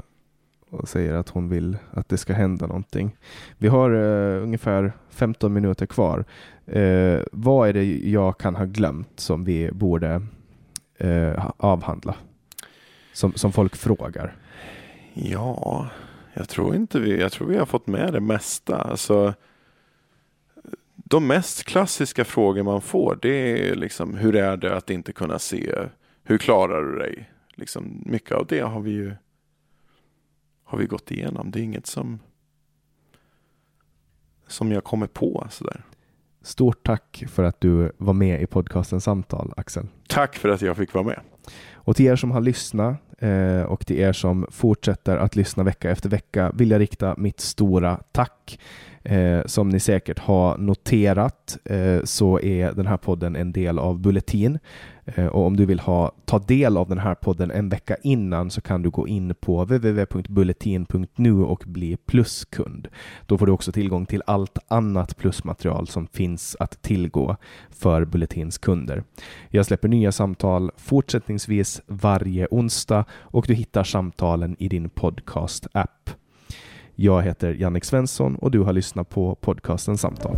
S1: och säger att hon vill att det ska hända någonting. Vi har eh, ungefär 15 minuter kvar. Eh, vad är det jag kan ha glömt som vi borde eh, avhandla? Som, som folk frågar.
S2: Ja, jag tror inte vi, jag tror vi har fått med det mesta. Alltså, de mest klassiska frågor man får det är liksom hur är det att inte kunna se? Hur klarar du dig? Liksom, mycket av det har vi ju har vi gått igenom. Det är inget som som jag kommer på sådär.
S1: Stort tack för att du var med i podcasten Samtal, Axel.
S2: Tack för att jag fick vara med.
S1: Och till er som har lyssnat, Eh, och till er som fortsätter att lyssna vecka efter vecka vill jag rikta mitt stora tack. Eh, som ni säkert har noterat eh, så är den här podden en del av Bulletin. Eh, och om du vill ha, ta del av den här podden en vecka innan så kan du gå in på www.bulletin.nu och bli pluskund. Då får du också tillgång till allt annat plusmaterial som finns att tillgå för Bulletins kunder. Jag släpper nya samtal fortsättningsvis varje onsdag och du hittar samtalen i din podcast-app. Jag heter Jannik Svensson och du har lyssnat på podcasten Samtal.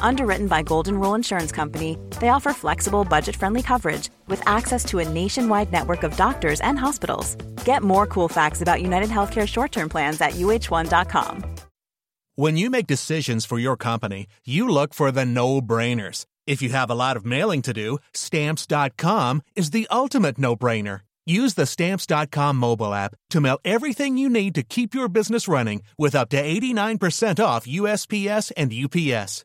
S5: Underwritten by Golden Rule Insurance Company, they offer flexible, budget friendly coverage with access to a nationwide network of doctors and hospitals. Get more cool facts about United Healthcare short term plans at uh1.com.
S6: When you make decisions for your company, you look for the no brainers. If you have a lot of mailing to do, stamps.com is the ultimate no brainer. Use the stamps.com mobile app to mail everything you need to keep your business running with up to 89% off USPS and UPS.